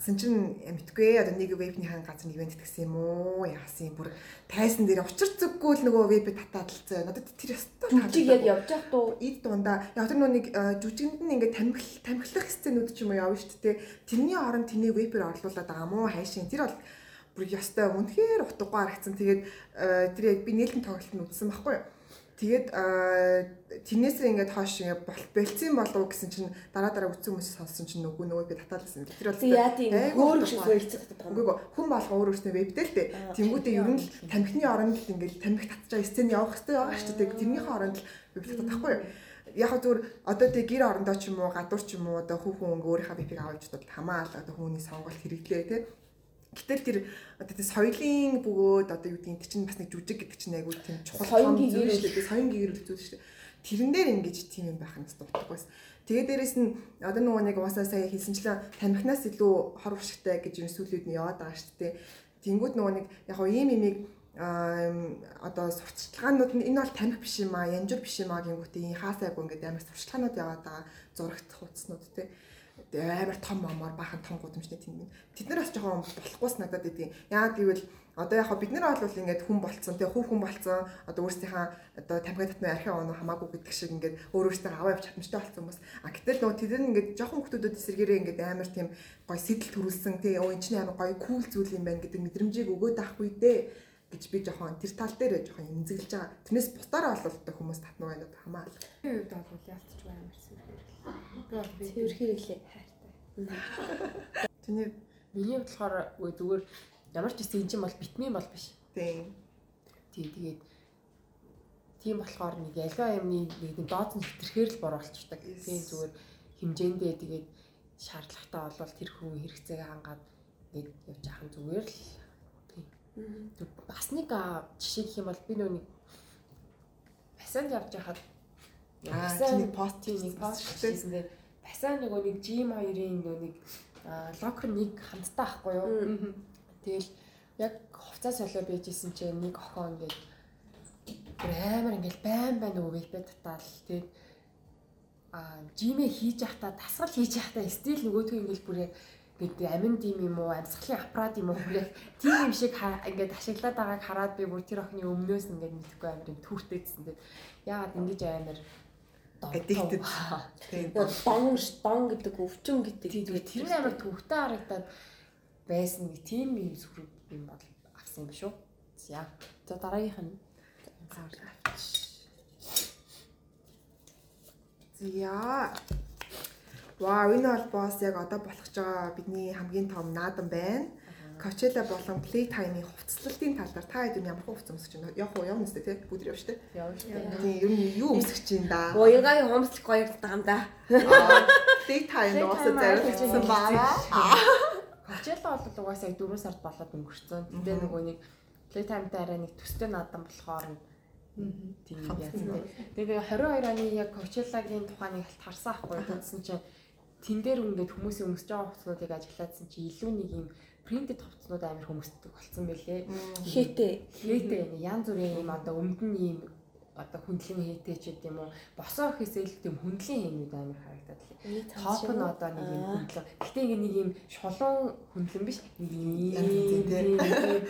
Тэсэн чин мэдгүй одоо нэг вебний хан газар нэг ивент гэсэн юм уу? Яасан бүр тайсан дээр учир зүггүй л нөгөө веб татаад талцсан. Надад тэр өстой Жүжиг яг явж явах туу ид дундаа яг тэр нөгөө нэг а, жүжигэнд нь ингээд тамхил тамхилах сценүүд ч юм уу явна шүү дээ. Тэрний оронд тэнийг вебээр орлуулад байгаа мó хайшин. Тэр бол бүр ёстой үнэхээр утгагүй харагдсан. Тэгээд а, тэр яг би нээлтэн тоглолтод үзсэн байхгүй юу? Тэгээд тэрнээсээ ингээд хоош ингээд бол- болцсон болов уу гэсэн чинь дараа дараа үтсэн хүмүүс сонссон чинь нөгөө нөгөө би татаалсан. Тэр бол яа тийм өөр шиг соёлцох гэдэг юм. Үгүй хүн болго өөр өөрснөө вебтэй л дээ. Тэнгүүдээ ер нь л тамхины оронд л ингээд тамхи татчаа сцен явах хэрэгтэй байгаа шүү дээ. Тэрнийхээ оронд л веб татах тахгүй юу? Яг зүгээр одоо тэг гэр орондоо ч юм уу гадуур ч юм уу одоо хүн ингээ өөрийнхөө вебийг авч удаад хамаалал одоо хүний сонголт хэрэглээ тий. Гэтэл тэр одоо тэр соёлын бөгөөд одоо юу гэдэг чинь бас нэг жүжиг гэдэг чинь айгүй тийм чухал зүйл гэгэрэл. шүү дээ. Соён гэгэрэл зүйл шүү дээ. Тэрэн дээр ингэж тийм юм байх нь дутагдаггүйс. Тэгээ дээрэс нь одоо нөгөө нэг уусаа сая хэлсэнчлэн тамхинаас илүү хор уршигтай гэж юм сүлүүд нь яваад байгаа шүү дээ. Тэнгүүд нөгөө нэг яг хоо ийм имийг аа одоо сурталчилгаанууд нь энэ бол тамхи биш юм аа, янжуур биш юм аа гингүүтээ ийм хаасайгүй ингээд амар сурталчилгаанууд яваад байгаа зурагт хуудснууд тий. Амар том момор баахан том гудамжтай тийм юм. Тэд нар бас жоохон болохгүйс надад байдгийн. Яг гэвэл одоо яг бид нар бол ингээд хүн болцсон тэгээ хүүхэн болцсон одоо өөрсдийнхээ одоо тамхи татмын архи оноо хамаагүй гэдэг шиг ингээд өөр өөртөө аваа явж чадмжтай болсон хүмүүс. А гэтэл нөгөө тэд нар ингээд жоохон хүмүүсүүд эсэргээрээ ингээд амар тийм гой сэтэл төрүүлсэн тэгээ өө энэ чинь амар гой кул зүйл юм байна гэдэг мэдрэмжийг өгөөд авахгүй дээ гэж би жоохон тэр тал дээр жоохон эмзэглэж байгаа. Тэрнээс бусдаараа бол одоо хүмүүс татнуу байна одоо хамаа. Тэр үед бол ялцчих амар сэрхийлээ. Би бол би Цэвэр хэрэглээ. хайртай. Тэний Миний болохоор үгүй зүгээр ямар ч гэсэн энэ чинь бол битмийн бол биш. тийм Тий тэгээд тийм болохоор нэг ялгаа юмны нэг доод нь хэтэрхээр л бор болчихдаг. Yes. Тийм зүгээр хэмжээндээ тэгээд шаардлагатай болвол тэр хүн хэрэгцээгээ хангаад нэг явж ахын зүгээр л бас нэг жишээ гэх юм бол би нэг басанд явж хахад Аа, нэг пост нэг пост хийсэн дээр басанд нөгөө нэг G2-ын нөгөө нэг локер нэг хамттай ахгүй юу? Тэгэл яг хувцас солио байжсэн чинь нэг охоо ингээд амар ингээд байн байн нөгөө веб татаал. Тэгээд а жимээ хийж явахдаа тасгал хийж явахдаа стил нөгөөдгөө ингээд бүр яг ингээд амин дим юм уу амьсгалын аппарат юм уу яг тийм юм шиг ингээд ашиглаад байгааг хараад би бүр тэр охины өмнөөс ингээд мэдхгүй амар юм түүртэйдсэн тэгээд яагаад ингэж амар Addicted. тийм Дон дон гэдэг өвчин гэдэг. Тэр нь амар төвхтэй харагдаад байсан нэг тийм юм сүрэг юм бол авсан юм шүү. За. За дараагийнх нь За. Вау, энэ бол босс яг одоо болох ч байгаа бидний хамгийн том наадам байна. Coachella болон Playtime-ийн хувцлалтын тал дээр та хэд ямар хувцас өмсөж байна? Явах уу, явна үстэй тий? Явна дээ. явж Яа. байна. Тийм, ер нь юу өмсөж чинь да? Уягагийн хомслох гоё юм да. Аа, Playtime Playtime зориулсан байна. Coachella бол угаасаа 4 сард болоод өнгөрцөн. Мгм. нөгөө нэг Playtime-тай арай нэг төстэй наадам болохоор нь тийм яасан тий. Тэгээ 22 оны яг Coachella-гийн тухайн нэг харсан ахгүй тэгсэн чинь тэн дээр ингээд хүмүүсийн өмсөж байгаа хувцснуудыг ажиглаадсан чи илүү нэг юм принтэд хувцснууд амар хүмүүсдэг болсон байлээ. Хээтэй. Хээтэй юм янз бүрийн юм одоо өмдөн юм одоо хүндлэн хээтэй ч гэдэм юм уу? Босоо гэхээсээ илүү тийм хүндлэн хэмнүүд амар харагдаад лээ. Топ нь одоо нэг юм хүндлэн. Гэтэ ингээ нэг юм шулуун хүндлэн биш. Нэг юм тийм.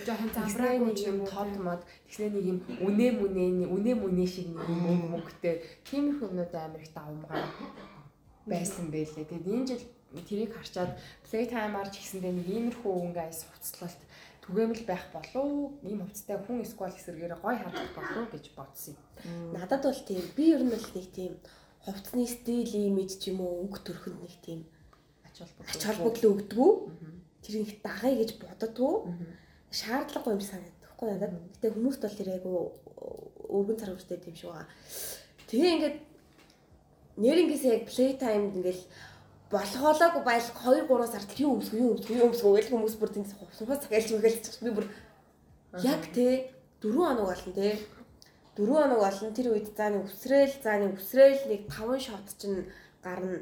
жоохон замбраагүй нэг юм тод мод. Тэгснэ нэг юм үнэ мүнэ үнэ мүнэ шиг нэг юм мөнгө мөнгөтэй. Тиймэрхүү юмнууд амар их давмгай байсан байлээ. Тэгээд энэ жил тэрийг харчаад Playtime-аар ч гэсэндээ нэг иймэрхүү өнгө айс хувцлалт түгээмэл байх болов ийм хувцтай хүн сквал эсэргээр гой харагдах болов гэж бодсон юм. Надад бол тийм би ер нь бол нэг тийм хувцсны стил имиж ч юм уу өнгө төрхөнд нэг тийм Ач холбогдол. өгдөггүй. Тэр их дагая гэж. Мгм. Шаардлагагүй юм санагдахгүй надад. Гэтэ хүмүүст бол тэр айгу өргөн цар хүртэй тийм байгаа. Тэгээ ингээд нэрнгээсээ яг play time ингээл болохоолоогүй байл 2 3 сард юу өмсгөө юу өмсгөө юу өмсгөө гэж хүмүүс бүр тэнд хувцас цагаалж мэгэлж би бүр яг те 4 хоног болно те. 4 хоног олон тэр үед зааны үсрээл зааны үсрээл нэг 5 шот чинь гарна.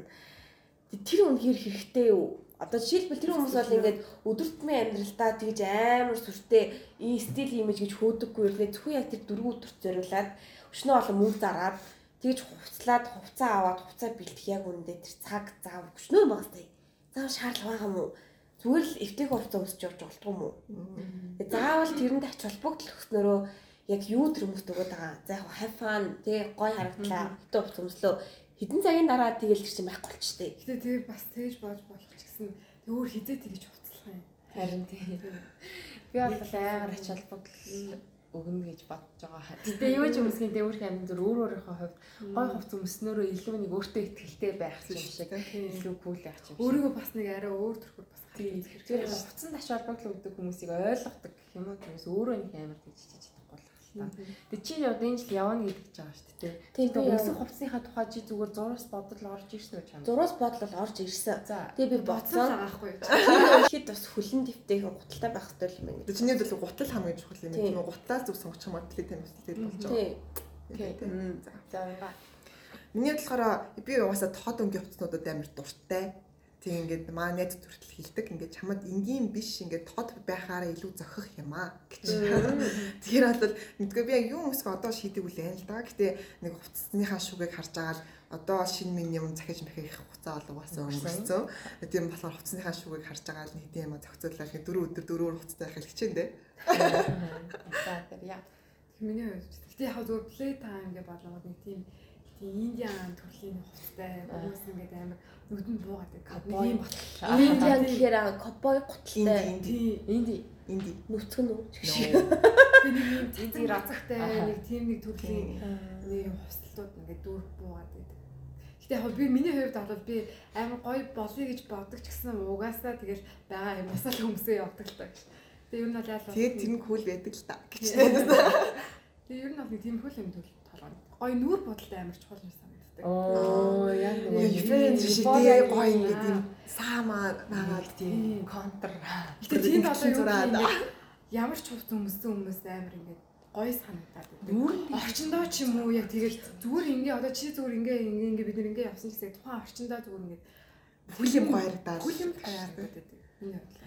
Тэр үнэхээр хэрэгтэй юу? Одоо жишээлбэл тэр хүмүүс бол ингээд өдөртмийн амьдралдаа тэгж амар сүртэй стил имиж гэж хөөдөггүй ирлээ зөвхөн яг тэр дөрвөн өдөрт зориулаад өчнөө олон мөнгө зараад тэгж хувцлаад хувцаа аваад хувцаа бэлтэх яг үүндээ тэр цаг зав өчнөө багс таа. Заав шаардлага байгаа мó? Зүгээр л эвтэх хувцас өсч явж болтгоо мó? Заавал тэрэнд ач холбогдол өгснөрөө яг юу тэр хүмүүст өгöd байгаа. За яг have fun тий гой харагдлаа. Өтөө хувцас өмслөө хэдэн цагийн дараа тэгэл тэр чинь байхгүй болчтой. Гэтэ тэр бас тэгж болж болох ч гэсэн өөр хизээ тэгж хувцлах юм. Харин тийм. Би бол аягаар ач холбогдол өгнө гэж бодож байгаа. Гэтэ юу ч өмсгийн дэврх амин зүр өөр өөрийнхөө хувьд гой хувц өмснөөрөө илүү нэг өөртөө ихтэй байх юм шиг. Илүү кул байх юм шиг. Өөрийгөө бас нэг арай өөр төрхөөр бас тийм. хэрэг хувцсан ач холбогдол өгдөг хүмүүсийг ойлгодог гэх юм уу? Хүмүүс өөрөө нэг амар гэж чиж байна. Тэг чи одоо энэ жил явна гэдэг ч байгаа шүү дээ. Тийм Тэгээ өмсөх хувцсынхаа тухай чи зүгээр зураас бодол орж ирсэн үү чам? Зураас бодол орж ирсэн. Тэгээ би бодсон цагаахгүй юу. Ихэд бас хүлэн дэвтэй гуталтай байх хэрэгтэй юм байна. Чиний зөвлөг гутал хамгийн чухал юм. Тийм. Тийм үү? Гутал зүг сонгочих юм бол тань үсэлтэй болж байгаа. Тий. Тийм. За. За. Миний бодлохоор би угаасаа тоод өнгийн хувцснуудад амар дуртай. Тэг ингээд маа найз төртөл хилдэг. Ингээд чамд энгийн биш ингээд тод байхаараа илүү зохих юм аа гэж. Тэгэхээр бол мэдгүй би яг юу өмсгөө одоо шийдэг үлээн л да. Гэтэ нэг хувцсныхаа шүгээг харж байгаа л одоо шинэ минь юм захиж махих хуцаа бол угаасаа өнгөрсөн. Тийм болохоор хувцсныхаа шүгээг харж байгаа л нэг тийм юм зохицуулаад нэг дөрөв өдөр дөрөөр хуцтай байх хэлчихээн дээ. За тэр яа. Миний хувьд. Гэтэ яг зөв play time гэж бодлогод нэг тийм индиан төрлийн хувцастай хүмүүс ингээд амар нүдэнд буугаад юм батлаа. Индиан гэхээр аа ковбой гуталтай Инди Инди. инди. нүцгэн үү? нэг юм Тий, тийм ра- разахтай Аха. нэг тийм нэг төрлийн нэг юм хувцлууд ингээд дүүрх буугаад байдаг. Гэтэ яг би миний хувьд бол би амар гоё болъё гэж боддог ч гэсэн угаасаа тэгэл байгаа юм насаа л хүмүүсээ явдаг л та гэж. Тэгээ ер нь бол яалаа. Тэгээд тэр нь кул байдаг л та гэж. Тэгээ ер нь бол нэг тийм хөл юм төл. Гоё нүүр бодолтой амар чухал юм санагддаг. Оо яг Юфрен шиг тэгээ гоё ингээд юм саамаа нагаад тийм контр. Гэтэ тийм юу зураад. юм ямар ч хувц өмсөн хүмүүс амар ингээд гоё санагдаад байдаг. Нүүр Орчиндоо ч юм уу яг тэгээд зүгээр ингээ одоо чи зүгээр ингээ ингээ ингээ бид нэр ингээ явсан гэсэн тухайн орчиндоо зүгээр ингээ Бүх юм гоёрдаа. бүх юм хайрдаг байдаг. Миний бодлоо.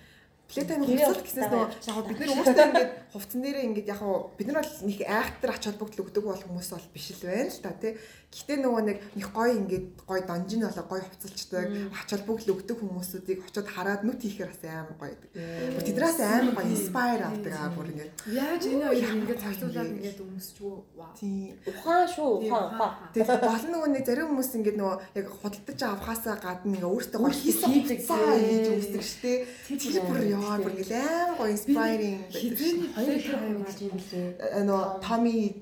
Плетайн Гэрээ хувцас гэснээс нөгөө яг бид нар өөрсдөө ингээд хувцсан дээрээ ингээд яг бид нар бол нэг айхтар ач холбогдол өгдөг бол хүмүүс бол биш л байна л та тий. Гэтэ нөгөө нэг них гоё ингээд гоё донжин болоо гоё хувцалчдаг ач холбогдол өгдөг хүмүүсүүдийг очиод хараад нүт хийхээр бас амар гоё байдаг. Бүр Тэднээс амар гоё инспайр авдаг аа бүр ингээд Яаж энэ хоёр Ямар ингээ гоё цогцолоод юм бэ? ингээ өмсчвөө вау. тий. Ухаан шүү, ухаан, ухаан. Тэгээд болно нөгөө нэг зарим хүмүүс ингээд нөгөө яг худалдаж авахаасаа гадна ингээ өөртөө гоё хийсэн хийдэг хийж үздэг штэ. Тэр бүр яа бүр амар гоё байдаг. Хоёр плей их тайм юм гэж юм лээ.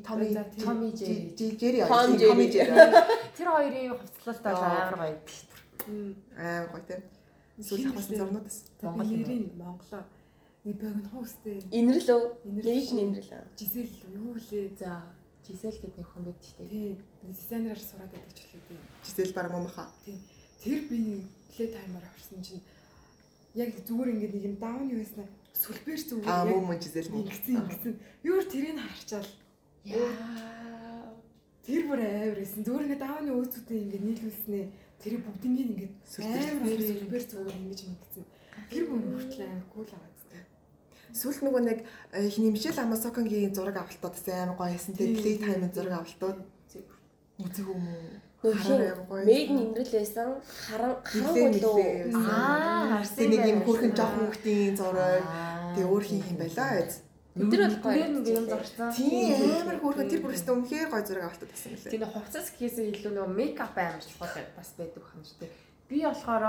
Томи За, тийм. Tommy Jerry. Jerry Tom Jerry. Тэр хоёрын хувцлалт бол амар гоё. аа гоё тийм. Эсвэл авсан зурнуудаас. Монгол юм. Монголын Монголоо нэг богино хуустэй Инэрлөө. Инэрлөө. Нэг нь инэрлээ. жисэл юу лээ. За Жисел гэдэг нэг хүн байд штэ. Тийм дизайнераар сураад байдаг ч үлээ тийм. Жисэл баг мамаха. Тэр би плей таймаар орсон чинь яг зүгээр ингээд нэг юм даун юу байсан сүлбэр зүгээр Аа яг муу муу жисэл муу. ингэсэн ингэсэн. Юу тэрийг харчаал Яа. тэр бүр амар байсан. Зүгээр ингээд дауны өөцүүдээ ингээд нийлүүлснээ тэр бүгднийг ингээд Сүлбэр амар сүлбэр зүгээр ингэж ингэсэн. Тэр бүр хүртэл амар кул байгаа. Сүүлд нөгөө нэг э, их нэмшил Амасоконгийн зураг авалтууд амар гоё байсан. Тийм. Тэгээ плей таймын зураг авалтууд үзэг юм уу? Нь инэрл байсан. Харан Нилээ харангуй лөө. нилээ. Аа, харсан нэг юм хөрхэн жоохон хүүхдийн зураг. Тэгээ өөр хин юм байла. Тэр бол гоё. Тэр нэг юм зарцсан. Тийм амар хөөрхөн тэр бүр өстө өмнөхөр гоё зураг авалтууд байсан мөлий. Тийм хувцас гэхээсээ илүү нөгөө мейкап амар чухал бас байдаг шүү дээ. Би болохоор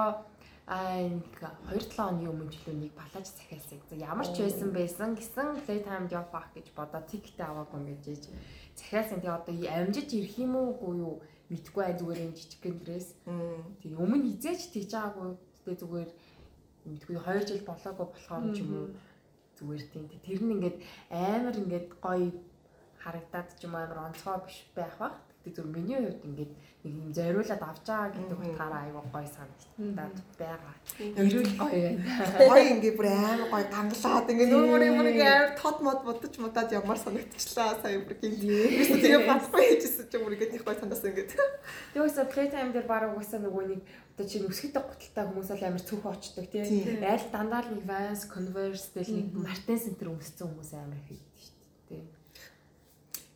аа нэг 2-7 оны өмнө ч илүү нэг палаж захиалсан. За ямар ч байсан байсан гэсэн playtime job авах гэж бодоо тикет аваагүй юм гэж захиалсан. Тэгээ одоо амжиж ирэх юм уу үгүй юу мэдгүй бай зүгээр юм жижиг гэн дрess. Мм. Тэгээ өмнө хизээч тийж байгаагүй. Тэгээ зүгээр мэдгүй 2 жил болоогүй болохоор ч юм уу зүгээр тийм тэр нь ингээд амар ингээд гоё харагдаад ч юм амар онцгой биш байх бах. Гэтэ зөв миний хувьд ингээд нэг юм зориулаад авч байгаа гэдэг утгаараа айгүй гоё санагдаад байгаа. Ирүүл гоё. Гоё ингээ бүр амар гоё гангалаад ингээ нүүр мөр мөр ингээ амар тод мод бодож мудаад ямар санагдчихлаа сая бүр гин. Ерөөсөө тэгээ батгүй хийжсэн ч юм уу ингээ их гоё санагдсан ингээ. Тэгээс playtime дээр баг угаасаа нөгөө нэг одоо чинь өсгөдөг гуталтай хүмүүс бол амар цөөхөн очдог тийм. Айл дандаа л нэг Vans, Converse тэл нэг Martens Center өмссөн хүмүүс амар их байдаг шүү дээ.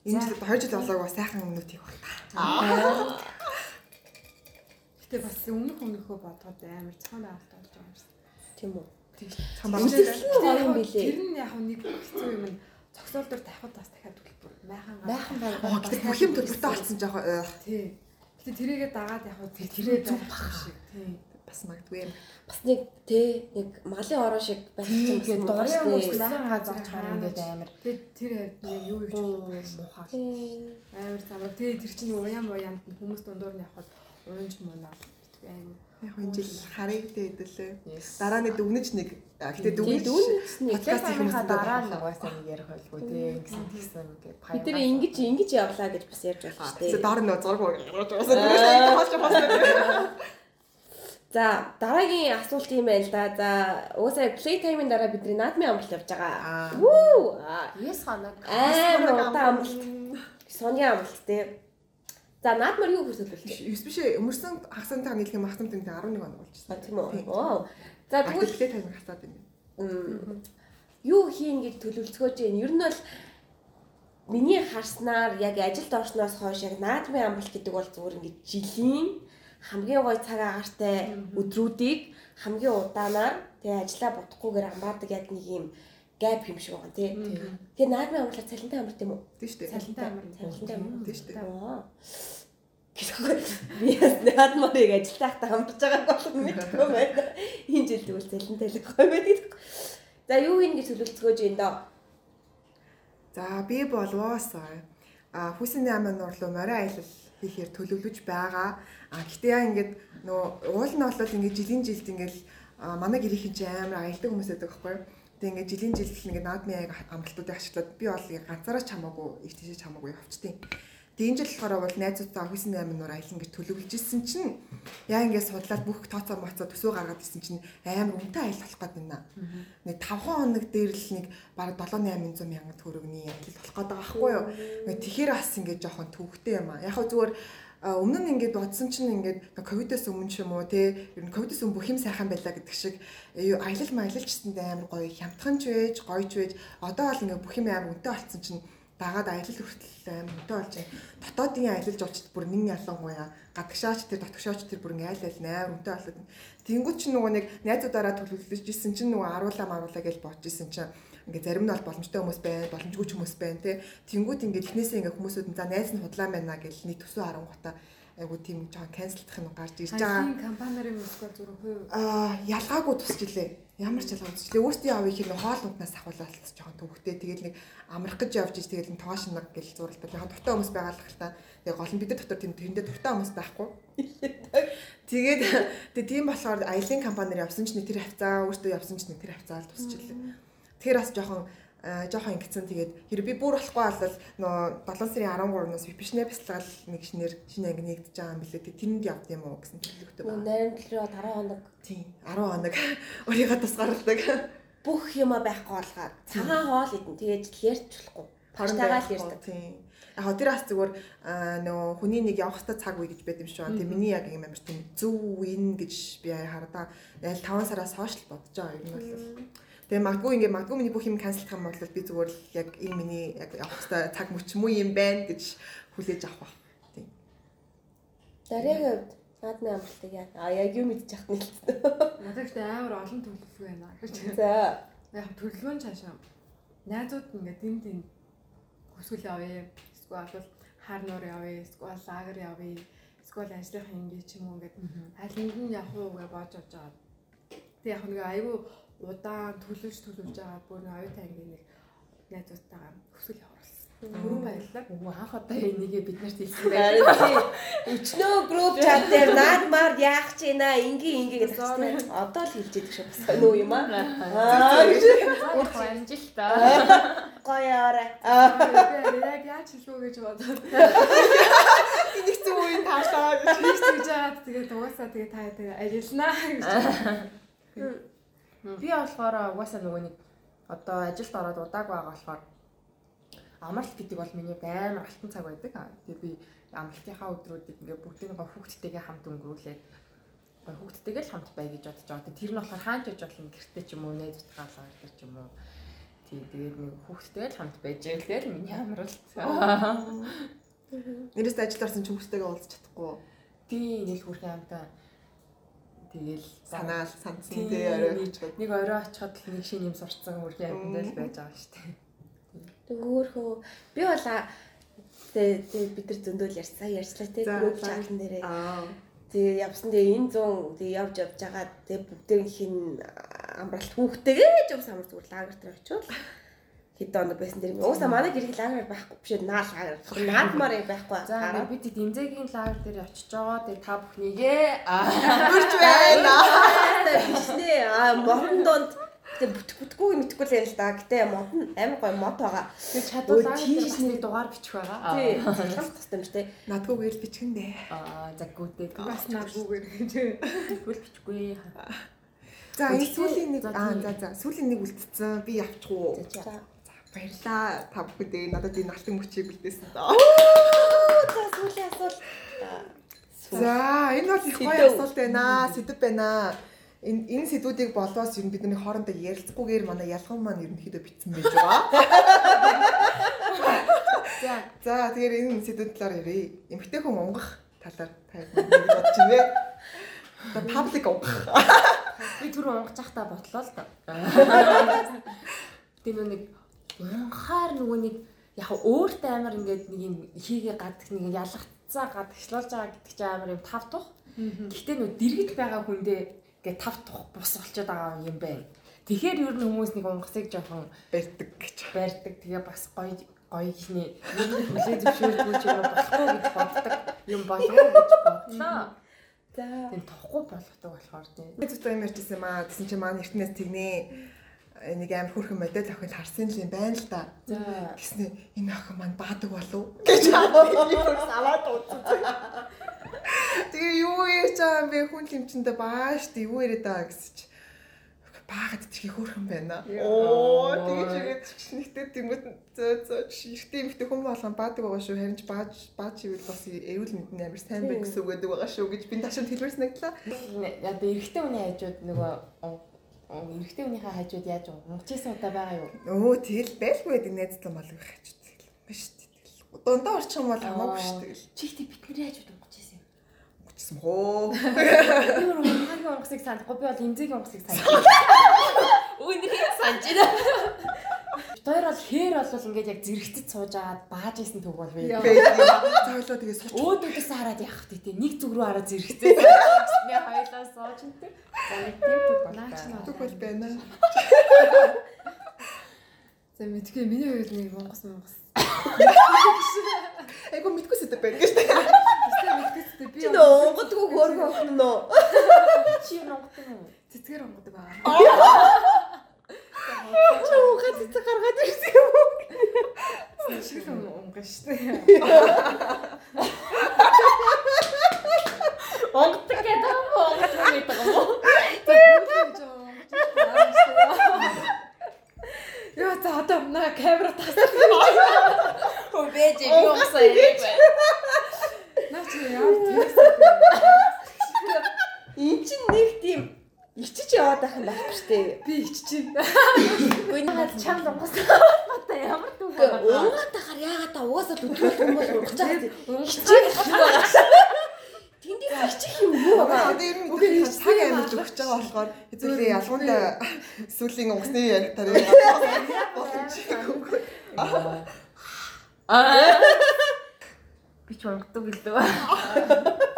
Тийм. Энэ жил 2 жил болоог бас сайхан өмнөд их байна. Гэтэ бас өмнөх өмнөхөө бодоход амар цахан байгальтай болж байгаа юм шиг. Тийм үү. Юм билээ. Тэр нь яг нэг хэцүү юм нь цогцол дээр тавихад бас дахиад үлдээ. Майхан Майхан байгаа. Оо гэтээ бүх юм төлөвтэй болсон жоох Тий. Гэтэ тэрийгээ дагаад яг тэрээ зүг бах шиг. Тий. Бас магадгүй юм. Бас нэг тэ нэг малын ороо шиг байх юм байна. дурын сайн газар чаар ингээд амар тэр хэвд нэг юу муухай. Тийм. амар цамаа. Тэгээ тэр чинь уян уянд хүмүүс дундуур нь явхад уянж мунаа битгүй амар. Яг энэ жил харыг дээдэлээ. Yes. Дараа нь дүүнэж нэг гэтээ Тийм дүүнэж дүүнэсний. подкаст Подкастын хүмүүс дараа нь угаасаа нэг ярих байлгүй тийм гэсэн тэгсэн ингээд Бид нэр ингэж ингэж явлаа гэж бас ярьж байна шүү дээ. доор нь зураг гаргаж уусаа дүүнэж хаалж хаалж. За дараагийн асуулт юм байна л да. За уусаа playtime-ийн дараа бидний наадмын амралт явж байгаа. Аа. Вүү! Yes ханаг. Амар удаан амралт. Сони амралт те. За наадмаар юу байна? Юус биш ээ өмөрсөн хагасантайгаа нийлэх юм хагасантай 11 он болчихсон. Тийм үү? Оо. За тэгвэл тайм хасаад байна. юу хийн гэж төлөвлөцгөөж байна. Ер нь бол миний харснаар яг ажилд орсноос хойш яг наадмын амралт гэдэг бол зүгээр ингээд жилийн хамгийн гой цаг агаартай өдрүүдийг хамгийн удаанаар тэгээ ажиллаа бодохгүйгээр амбаадаг яг нэг юм гэп юм шиг байгаа тий. Тэгээ наадмын амралт цалинтай амралт юм уу? Тийм шүү дээ. Цалинтай амар. Цалинтай амралт. Тийм шүү дээ. Гэхгүй би наадмыг ажилд байхдаа амарч байгааг болох мэдгүй байна. Энэ жил тэгвэл цалинтай л гой байдаг. За юу хийн гэж төлөвлөцгөөж байна доо. За би болвоосоо а хүсний амын нурлуу морин аялал хийхээр төлөвлөж байгаа. А гэтээ яа ингээд нөө уул нь болоод ингээд жилийн жилд ингээд манай гэрийнхэн чи амар аялдаг хүмүүс байдаг байхгүй юу? Тэгээ ингээд жилийн жилд ингээд наадмын аяг амралтуудыг ашиглаад би бол ганцаараа ч хамаагүй их тийш хамаагүй явчихтiin. Тэгээ энэ жил болохоор бол найзуудаа хүсний амын нуур аялна гэж төлөвлөж исэн чинь яа ингээд судлаад бүх тооцоо моцоо төсөө гаргаад исэн чинь амар үнэтэй аялал болох гээд байна. Нэг 5 хоног дээр л нэг бараг 7-800 мянган төгрөгний аялал болох гээд байгаа байхгүй юу? Тэгэхээр бас ингээд жоохон төвхтэй юм аа. Яг хөө зүгээр өмнө нь ингээд бодсон чинь ингээд ковидос өмнө ч юм уу те ер нь ковидос өмнө бүх юм сайхан байлаа гэдэг шиг э, аялал маялалчсанд амар гоё хямдхан ч байж гоё ч байж одоо бол ингээд бүх юм амар үнэтэй болцсон чинь дагаад аялал хүртэл үнэтэй болж байна. Дотоодын аялалж очт бүр нэг ялангуяа гадагшаач тэр дотгошооч тэр бүр ингээд айл айл үнэтэй болоод. Тэнгүүд чинь нөгөө нэг найзуудаараа төлөвлөж исэн чинь нөгөө аруулаа маруулаа гэж бодож исэн чинь ингээ зарим нь бол боломжтой хүмүүс байна, боломжгүй ч хүмүүс байна тий. Тэнгүүд ингээ эхнээсээ ингээ хүмүүсүүд за найз нь худлаа байна гэж нэг төсөө харангуйта айгу тийм жоохон канселдах нь гарч ирж байгаа. Хамгийн компаниарын өсгөө зүрх хувь Аа ялгаагүй тусч илээ. Ямар ч ялгаагүй тусч илээ. Өөртөө явъя хин хоол унтнаас ахуулаад жоохон төвхтэй. Тэгээд нэг амрах гэж явж иж тэгээд нэг тоошин нэг гэл зурлал. Яг дуртай хүмүүс байгаа л хальтаа. Тэгээд гол нь бид нар дотор тийм тэрэндээ дуртай хүмүүс байхгүй. Тэгээд тэгээд тийм болохоор аялын компаниар явсан ч нэг тэр хавцаа, өөртөө явсан ч нэг тэр хавцаа л тусч илээ. Тэгэхээр бас жоохон жоохон ингэсэн тэгээд хэрэг би бүр болохгүй бол нөө 7 сарын 13-наас випишнэ бяцлал нэг шинээр шинэ анги нэгдэж байгаа юм билээ. Тэрэнд явд юм уу гэсэн төлөвлөгөөтэй байна. Найрамдлаа дараа хоног Тийм 10 хоног өөрийгөө тусгарладаг. бүх юма байхгүй болгоод цагаан хоол идэн тэгээд ярьж болохгүй. Паштагаа л ярьдаг. Тийм. Яг тэр бас зүгээр нөгөө хүний нэг явах хэвээр цаг үе гэж байд юм шиг байна. Тэгээ миний яг юм амар тийм зөв үн гэж би хараа. Яг 5 сараас хойш л бодож байгаа юм бол. Тэгээ магадгүй ингээ магадгүй миний бүх юм канселдах юм бол би зүгээр л яг энэ миний яг явах хэвээр цаг мөч муу юм байна гэж хүлээж авах ба. Тийм. Дараагийн хувьд наадмын амралтыг яа. А яг юу мэдчих яах нэлээд. надад ихтэй амар олон төлөвлөгөө байна. За Яг төлөвлөгөө нь цаашаа найзууд ингээд энд энд хүсвэл явъя. Эсвэл бол хар нуур явъя, эсвэл лагер явъя, эсвэл ажлынхаа ингээ ч юм уу ингээд аль нэнд нь явах уу гэж бодож авч байгаа. Тэг яг нэг айгүй удаан төлөвж төлөвж байгаа бүр нэг оюутан ангийн нэг найзуудтайгаа хүсэл явуулсан. Бүрэн баярлалаа. Үгүй анх удаа энийгээ бид нарт хэлсэн тий. Өчнөө групп чат дээр наадмаар яах ч ийна ингийн ингийн гэж байна. Одоо л хэлж идэх шиг бас нөө юм аа. Аа гэж Урх амжилтаа. гоёорой. Яг яаж хэлвэ гэж бодоод Нэгцэн үеийн таашаа гэж. хийж аваад тэгээд угаасаа тэгээд та тэгээд ажилланаа гэж. Би болохоор угаасаа нөгөө нэг одоо ажилд ороод удааг байгаа болохоор амралт гэдэг бол миний амар алтан цаг байдаг. Тэгээ би амралтынхаа өдрүүдэд ингээ бүгдийг гоо хүүхдтэйгээ хамт өнгөрүүлээд гоо хүүхдтэйгээ л хамт бай гэж бодож байгаа. Тэр нь болохоор хаанч яж болно гэртээ ч юм уу найзуудтайгаа л ч юм уу. Тий тэгээд нэг хүүхдтэйгээ л хамт байж ийлээ л миний амралт. Нэрээс ажилд орсон ч хүмүүстэйгээ уулзах чадахгүй. Тий нэг хүрхэн амтаа тэгэл Санаал тий орой нэг- очоод. нэг орой очиход л нэг шинэ юм сурцсан хүрхэн амтаа л байж байгаа шүү дээ. Төөрхөө би бол тэгээ бид нар зөндөл ярьсан ярьчлаа те чатан дээрээ. Аа. Тэгээ явсан тэгээ энэ 100 тэгээ явж явж байгаа тэгээ бүгдээр хин амралт хүүхдтэйгээ ч юм самар зүгээр лагер дээр очивол хэд оног байсан дэр. Уусаа манай гэрэг лагер байхгүй биш наа лагер. Наадмаар юм байхгүй. За Хараа. би тэд имзэгийн лагер дээр очиж байгаа. Тэгээ та бүхнийгээ аа Хурж байна. биш нэ. Аа модон донд тэгээ бүтэх бүтггүй мэдхгүй л юм л да. Гэтэ мод нь амар гоё мод байгаа. би чадвал Өө, лагер тийш дээр бас нэг нэг дугаар бичих байгаа. Тий. Цахилгаан тустай юм шүү дээ. Надгүйгээр л бичгэндээ. Аа заггүйтэй. Бас наагүйгээр гэж. Тэгвэл бичихгүй. За энэ сүүлийн нэг За, аа тий. за за сүүлийн нэг үлдсэн. Би явчих уу? За. Баярлаа. Та бүхэндээ надад энэ алтан мөчийг үлдээсэн доо. За сүүлийн асуулт. За энэ бол их гоё асуулт байна. Сэдв байна. Энэ энэ сэдвүүдийг болоос ер нь бидний хоорондоо ярилцахгүйгээр манай ялган маань ерөнхийдөө битсэн байж байгаа. За За тэгэхээр энэ сэдвүүд талаар ярив. Эмэгтэй хүн унгах талаар та нэг бодож байна. Одоо паблик унгах. би түрүү унгаж захтаа ботлоо л доо. Тэгээ нөгөө нэг унгахаар нөгөө нэг яг өөртөө амар ингээд нэг юм хийгээ гадах нэг ялгацаа гадагшлуулж байгаа гэдэг чинь амар юм тав тух. Гэхдээ нөгөө дэргэд байгаа хүндээ ингээд тав тух бус болчиход байгаа юм байна. Тэгэхээр ер нь хүмүүс нэг унгасыг жоохон барьдаг гэж. барьдаг. Тэгээ бас гоё гоё. Ер нь хүлээ зөвшөөрдгүй ч юм болохгүй гэж боддог. Юм болов гэж бодлоо. За. Тэгээ тохгүй болгодог болохоор тийм. Би зүгт юм ярьжсэн юм аа. Тэсэн чи маань эртнээс тэгнээ э, нэг амар хөрхөн модель охин харсан л юм байна л да. За Гэснэ энэ охин маань баадаг болов гэж аваад утсан. Тэгээ юу ярьж байгаа юм бэ хүн хэмчэндээ баа штэ юу яриад байгаа гэсэн чи баагаад тэрхий хөөрхөн байна. Оо тэгэж игээд нэгтэй тэмэт зөө зөө ихтэй эмхтэй хүн болгон баадаг байгаа шүү харин ч бааж бааж ивэл бас эрүүл мэндийн амар сайн байх гэсэн үг гэдэг байгаа шүү гэж би ташаанд хэлмэрсэн наглаа. яа одоо эрэгтэй хүний хажууд нөгөө эрэгтэй хүнийхээ хажууд яаж унгачсан удаа байгаа юу? Өө тэгэл байлгүй гэдэг найзлан болов их хаж тэгэл. Маш тэгэл. Дундаа орчих юм бол хамаагүй ш тэгэл. Чи ихтэй бидний хажууд унгачсан юм. Гүчсэн хоо. Би өөр унгагийн унгасыг санахгүй би бол эмзэгийн унгасыг санаж. Үнэрийг санаж байна. Тэр бол хээр бол ингээд яг зэрэгтэд сууж агаад бааж исэн төг бол вэ. Цойлоо тэгээ сууч. Өөдөөс хараад явах тий нэг зүг рүү хараад зэрэгтэй. Би хоёлаа сууж энэ. За нэг тийм төг Наач болоо. наа. Түг бол байна. За мэдгүй миний хувьд нэг монгос монгос. Айгу мэдгүй сэдв байна гэж. Тэстэй мэдгэстэй би Чи нөө унгадгүй хөөрхөн охин нөө. Чи юм? цэцгэр онгодог байгаа. Унгад цэцэг гаргаад ирсэн юм уу? Шиг л онгош штэ. Онготой гэдэг юм уу? Онготой гэдэг юм уу? Яа за одоо наа камера тас. Хөө бэж юм байна. Наа чи яа тийм. Эн чинь нэг тийм ичиж яваад байх юм байхгүй штэ. Би иччихээн. Үгүй Яагаад чамд унгасан бата ямар төг байна? Унгаад тахаар яагаад та угаасаа дүтгэх юм бол унгаж байгаа. Унгачаа Тэндээ ичих юм байгаа? Одоо ер нь үгүй цаг амьд өгч байгаа болохоор хэзээ ялгуундаа сүлийн унгасны ярих тарыг боломжгүй. Аа. Би ч унгадаг гэлээ.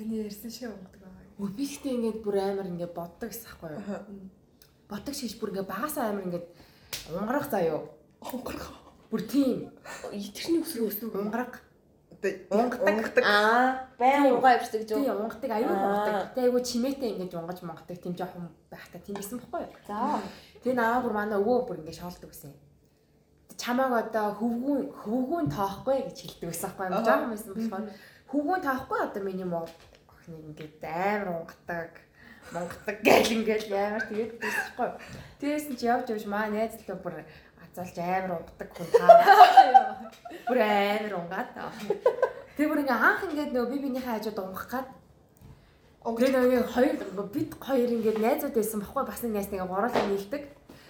Саний ярьсан шиг онгодог байгаа. Өө би ихтэй ингээд бүр амар ингээд боддог гэсэн байхгүй юу? Боддог шиж бүр ингээд багасаа амар ингээд унгарах заяо. Унгарах. Бүр тийм Итгэрний өсрөө өснө. унгарах. Одоо Унгадаг. унгадаг. Аа, баян угаа явчихдаг гэж Тийм үү? унгадаг аюу Аа. унгадаг. Тэ айгу чимээтэй ингэж унгаж монгадаг тийм жоохон байхтай тийм байсан бохгүй юу? За. Тэгээ наваа бүр манай өвөө бүр ингэ шоолдог гэсэн. Чамааг одоо хөвгүүн хөвгүүн тоохгүй гэж хэлдэг байсан байхгүй юу? Жоохон байсан болохоор хөвгүүн тоохгүй одоо миний муу охин ингээд амар унгадаг монгадаг гэл ингээл амар тэгээд юу? Тэгээс нь ч явж явж маа найз л бүр азуулж амар унгадаг хүн таа. Бүр амар унгаад. Тэгээ бүр ингээ анх ингээд нөгөө би бинийхээ хажууд унгах гад Тэгээ нөгөө хоёр бид хоёр ингээд найзууд байсан баггүй бас нэг найз нэг гурлаа нийлдэг.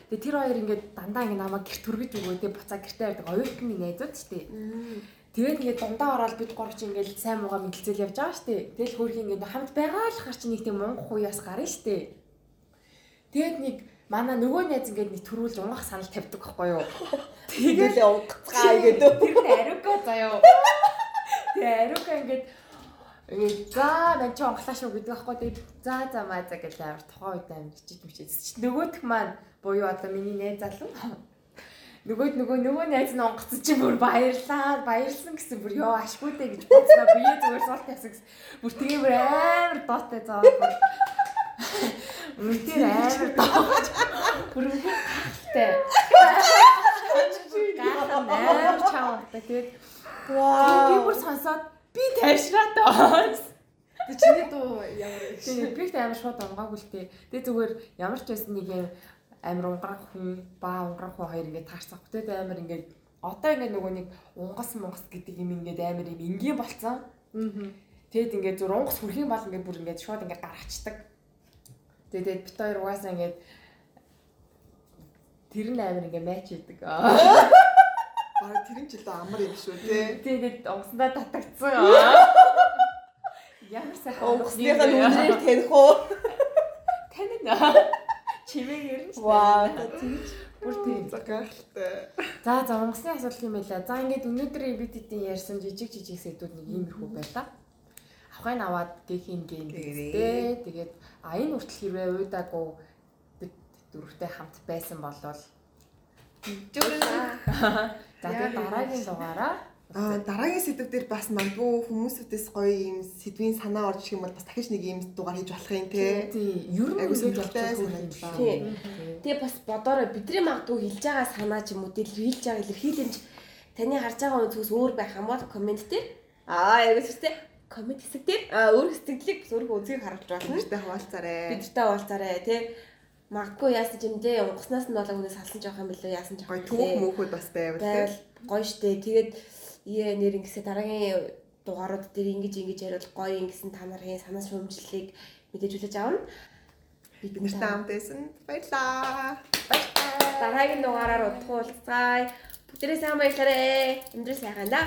Тэгээ тэр хоёр ингээд дандаа ингээд намайг гэрт хүргэж өгөө тэгээ буцаа гэртээ явдаг оюутны найзууд ч тий. Тэгээд ингээд дундаа ороод бид гурав чи ингээд сайн муугаа мэдлцэл явж байгаа штэ. Тэгэл хөрх ингээд хамт байгаа л хар чи нэг тийм мунх хуяас гарна штэ. Тэгээд нэг манай нөгөө найз ингээд нэг төрүүлж унгах санал тавьдаг байхгүй юу? Тэгээд Тэгэлээ унгацгаа гэдэг. Тэр нь ариука заяо. Тэгээ ариука ингээд ингээд за мэн чи онглаа шүү гэдэг аахгүй тэгээд за за маа за гэж амар тухайн үед амар хичиж мичиж нөгөөх маань буюу одоо миний найз залуу нөгөө нөгөө нөгөө найз нь онгоцсон чи бүр баярлаа. Баярлсан гэсэн бүр ёо ашгүй дээ гэж бодсноо бие зүгээр суулт явсан гэсэн. Бүр тэгээ бүр амар доотой заа Үнээр амар доогч бүр үнэтэй амар чаавтай тэгээд Вау. би бүр сонсоод би тайшраад байгаа. Тэг чиний дуу ямар их Тэгээ би амар шууд унгаагүй л тээ. Тэгээ зүгээр ямар ч байсан нэг юм амар унгарах хүн ба унгарах хүн хоёр ингээд таарсан. Тэгээ амар ингээд одоо ингээд нөгөө нэг унгас монгос гэдэг юм ингээд амар юм энгийн болцсон. Тэгэд ингээд зүр унгас хүрхийн бол ингээд бүр ингээд шууд ингээд гаргацдаг. Тэгээд бит хоёр угаасаа ингээд тэр нь амар ингээд матч хийдэг. Бараг тэр нь ч л амар юм шүү те. Тэгээд унгасандаа татагдсан. Ямар сайхан Унгасныхаа нүрээр таних уу? танина. Чимээгэр нь. Вау. Бүр тийм. Гайхалтай. За за унгасны асуудал юм байла. За ингээд өнөөдөр эбитийн ярьсан жижиг жижиг сэдвүүд нэг иймэрхүү байлаа. Авахыг аваад гин Тэгэрээ. гэдэг. Тэгээд а энэ хүртэл хэрвээ уйдаагүй бид дөрөвтэй хамт байсан болвол за тэгээд дараагийн дугаараа Аа дараагийн сэдв дээр бас магадгүй хүмүүсүүдээс гоё юм сэдвийн санаа орж ирэх юм бол бас дахиж нэг юм дугаар хийж болох юм те. тий ер нь ингэж сонирхолтой явчих санагдсан. Тий. Тэгээ бас бодорой бидний магадгүй хэлж байгаа санаа ч юм уу дэлгэрүүлж байгаа илэрхийлэмж таны харж байгаа үзүүс өөр байх юм бол комент дээр аа яг үстэй комент хэсэг дээр аа өөр сэтгэлийг бас өөр үзгийг харуулж байна. Бидэртэй хаваалцаарай. Бидэртэй уулзаарай тий. Магадгүй яасан ч юм дээ унгахнаас нь болоо хүнээс салсан жоох юм билүү яасан жоох түүх мөөхөд бас байвал те. гоё штэ. Тэгээд ие нэр ингэсээ дараагийн дугаарууд дээр ингэж ингэж яриад гоё ингэсэн та нарын санаа шүүмжлэлийг мэдээж хүлээж авна. Бид нартай хамт байсан. Баярлаа. Дараагийн дугаараар удахгүй уулзцай. Бүгдээрээ сайн баярлаарай. Өндрөө сайхан да.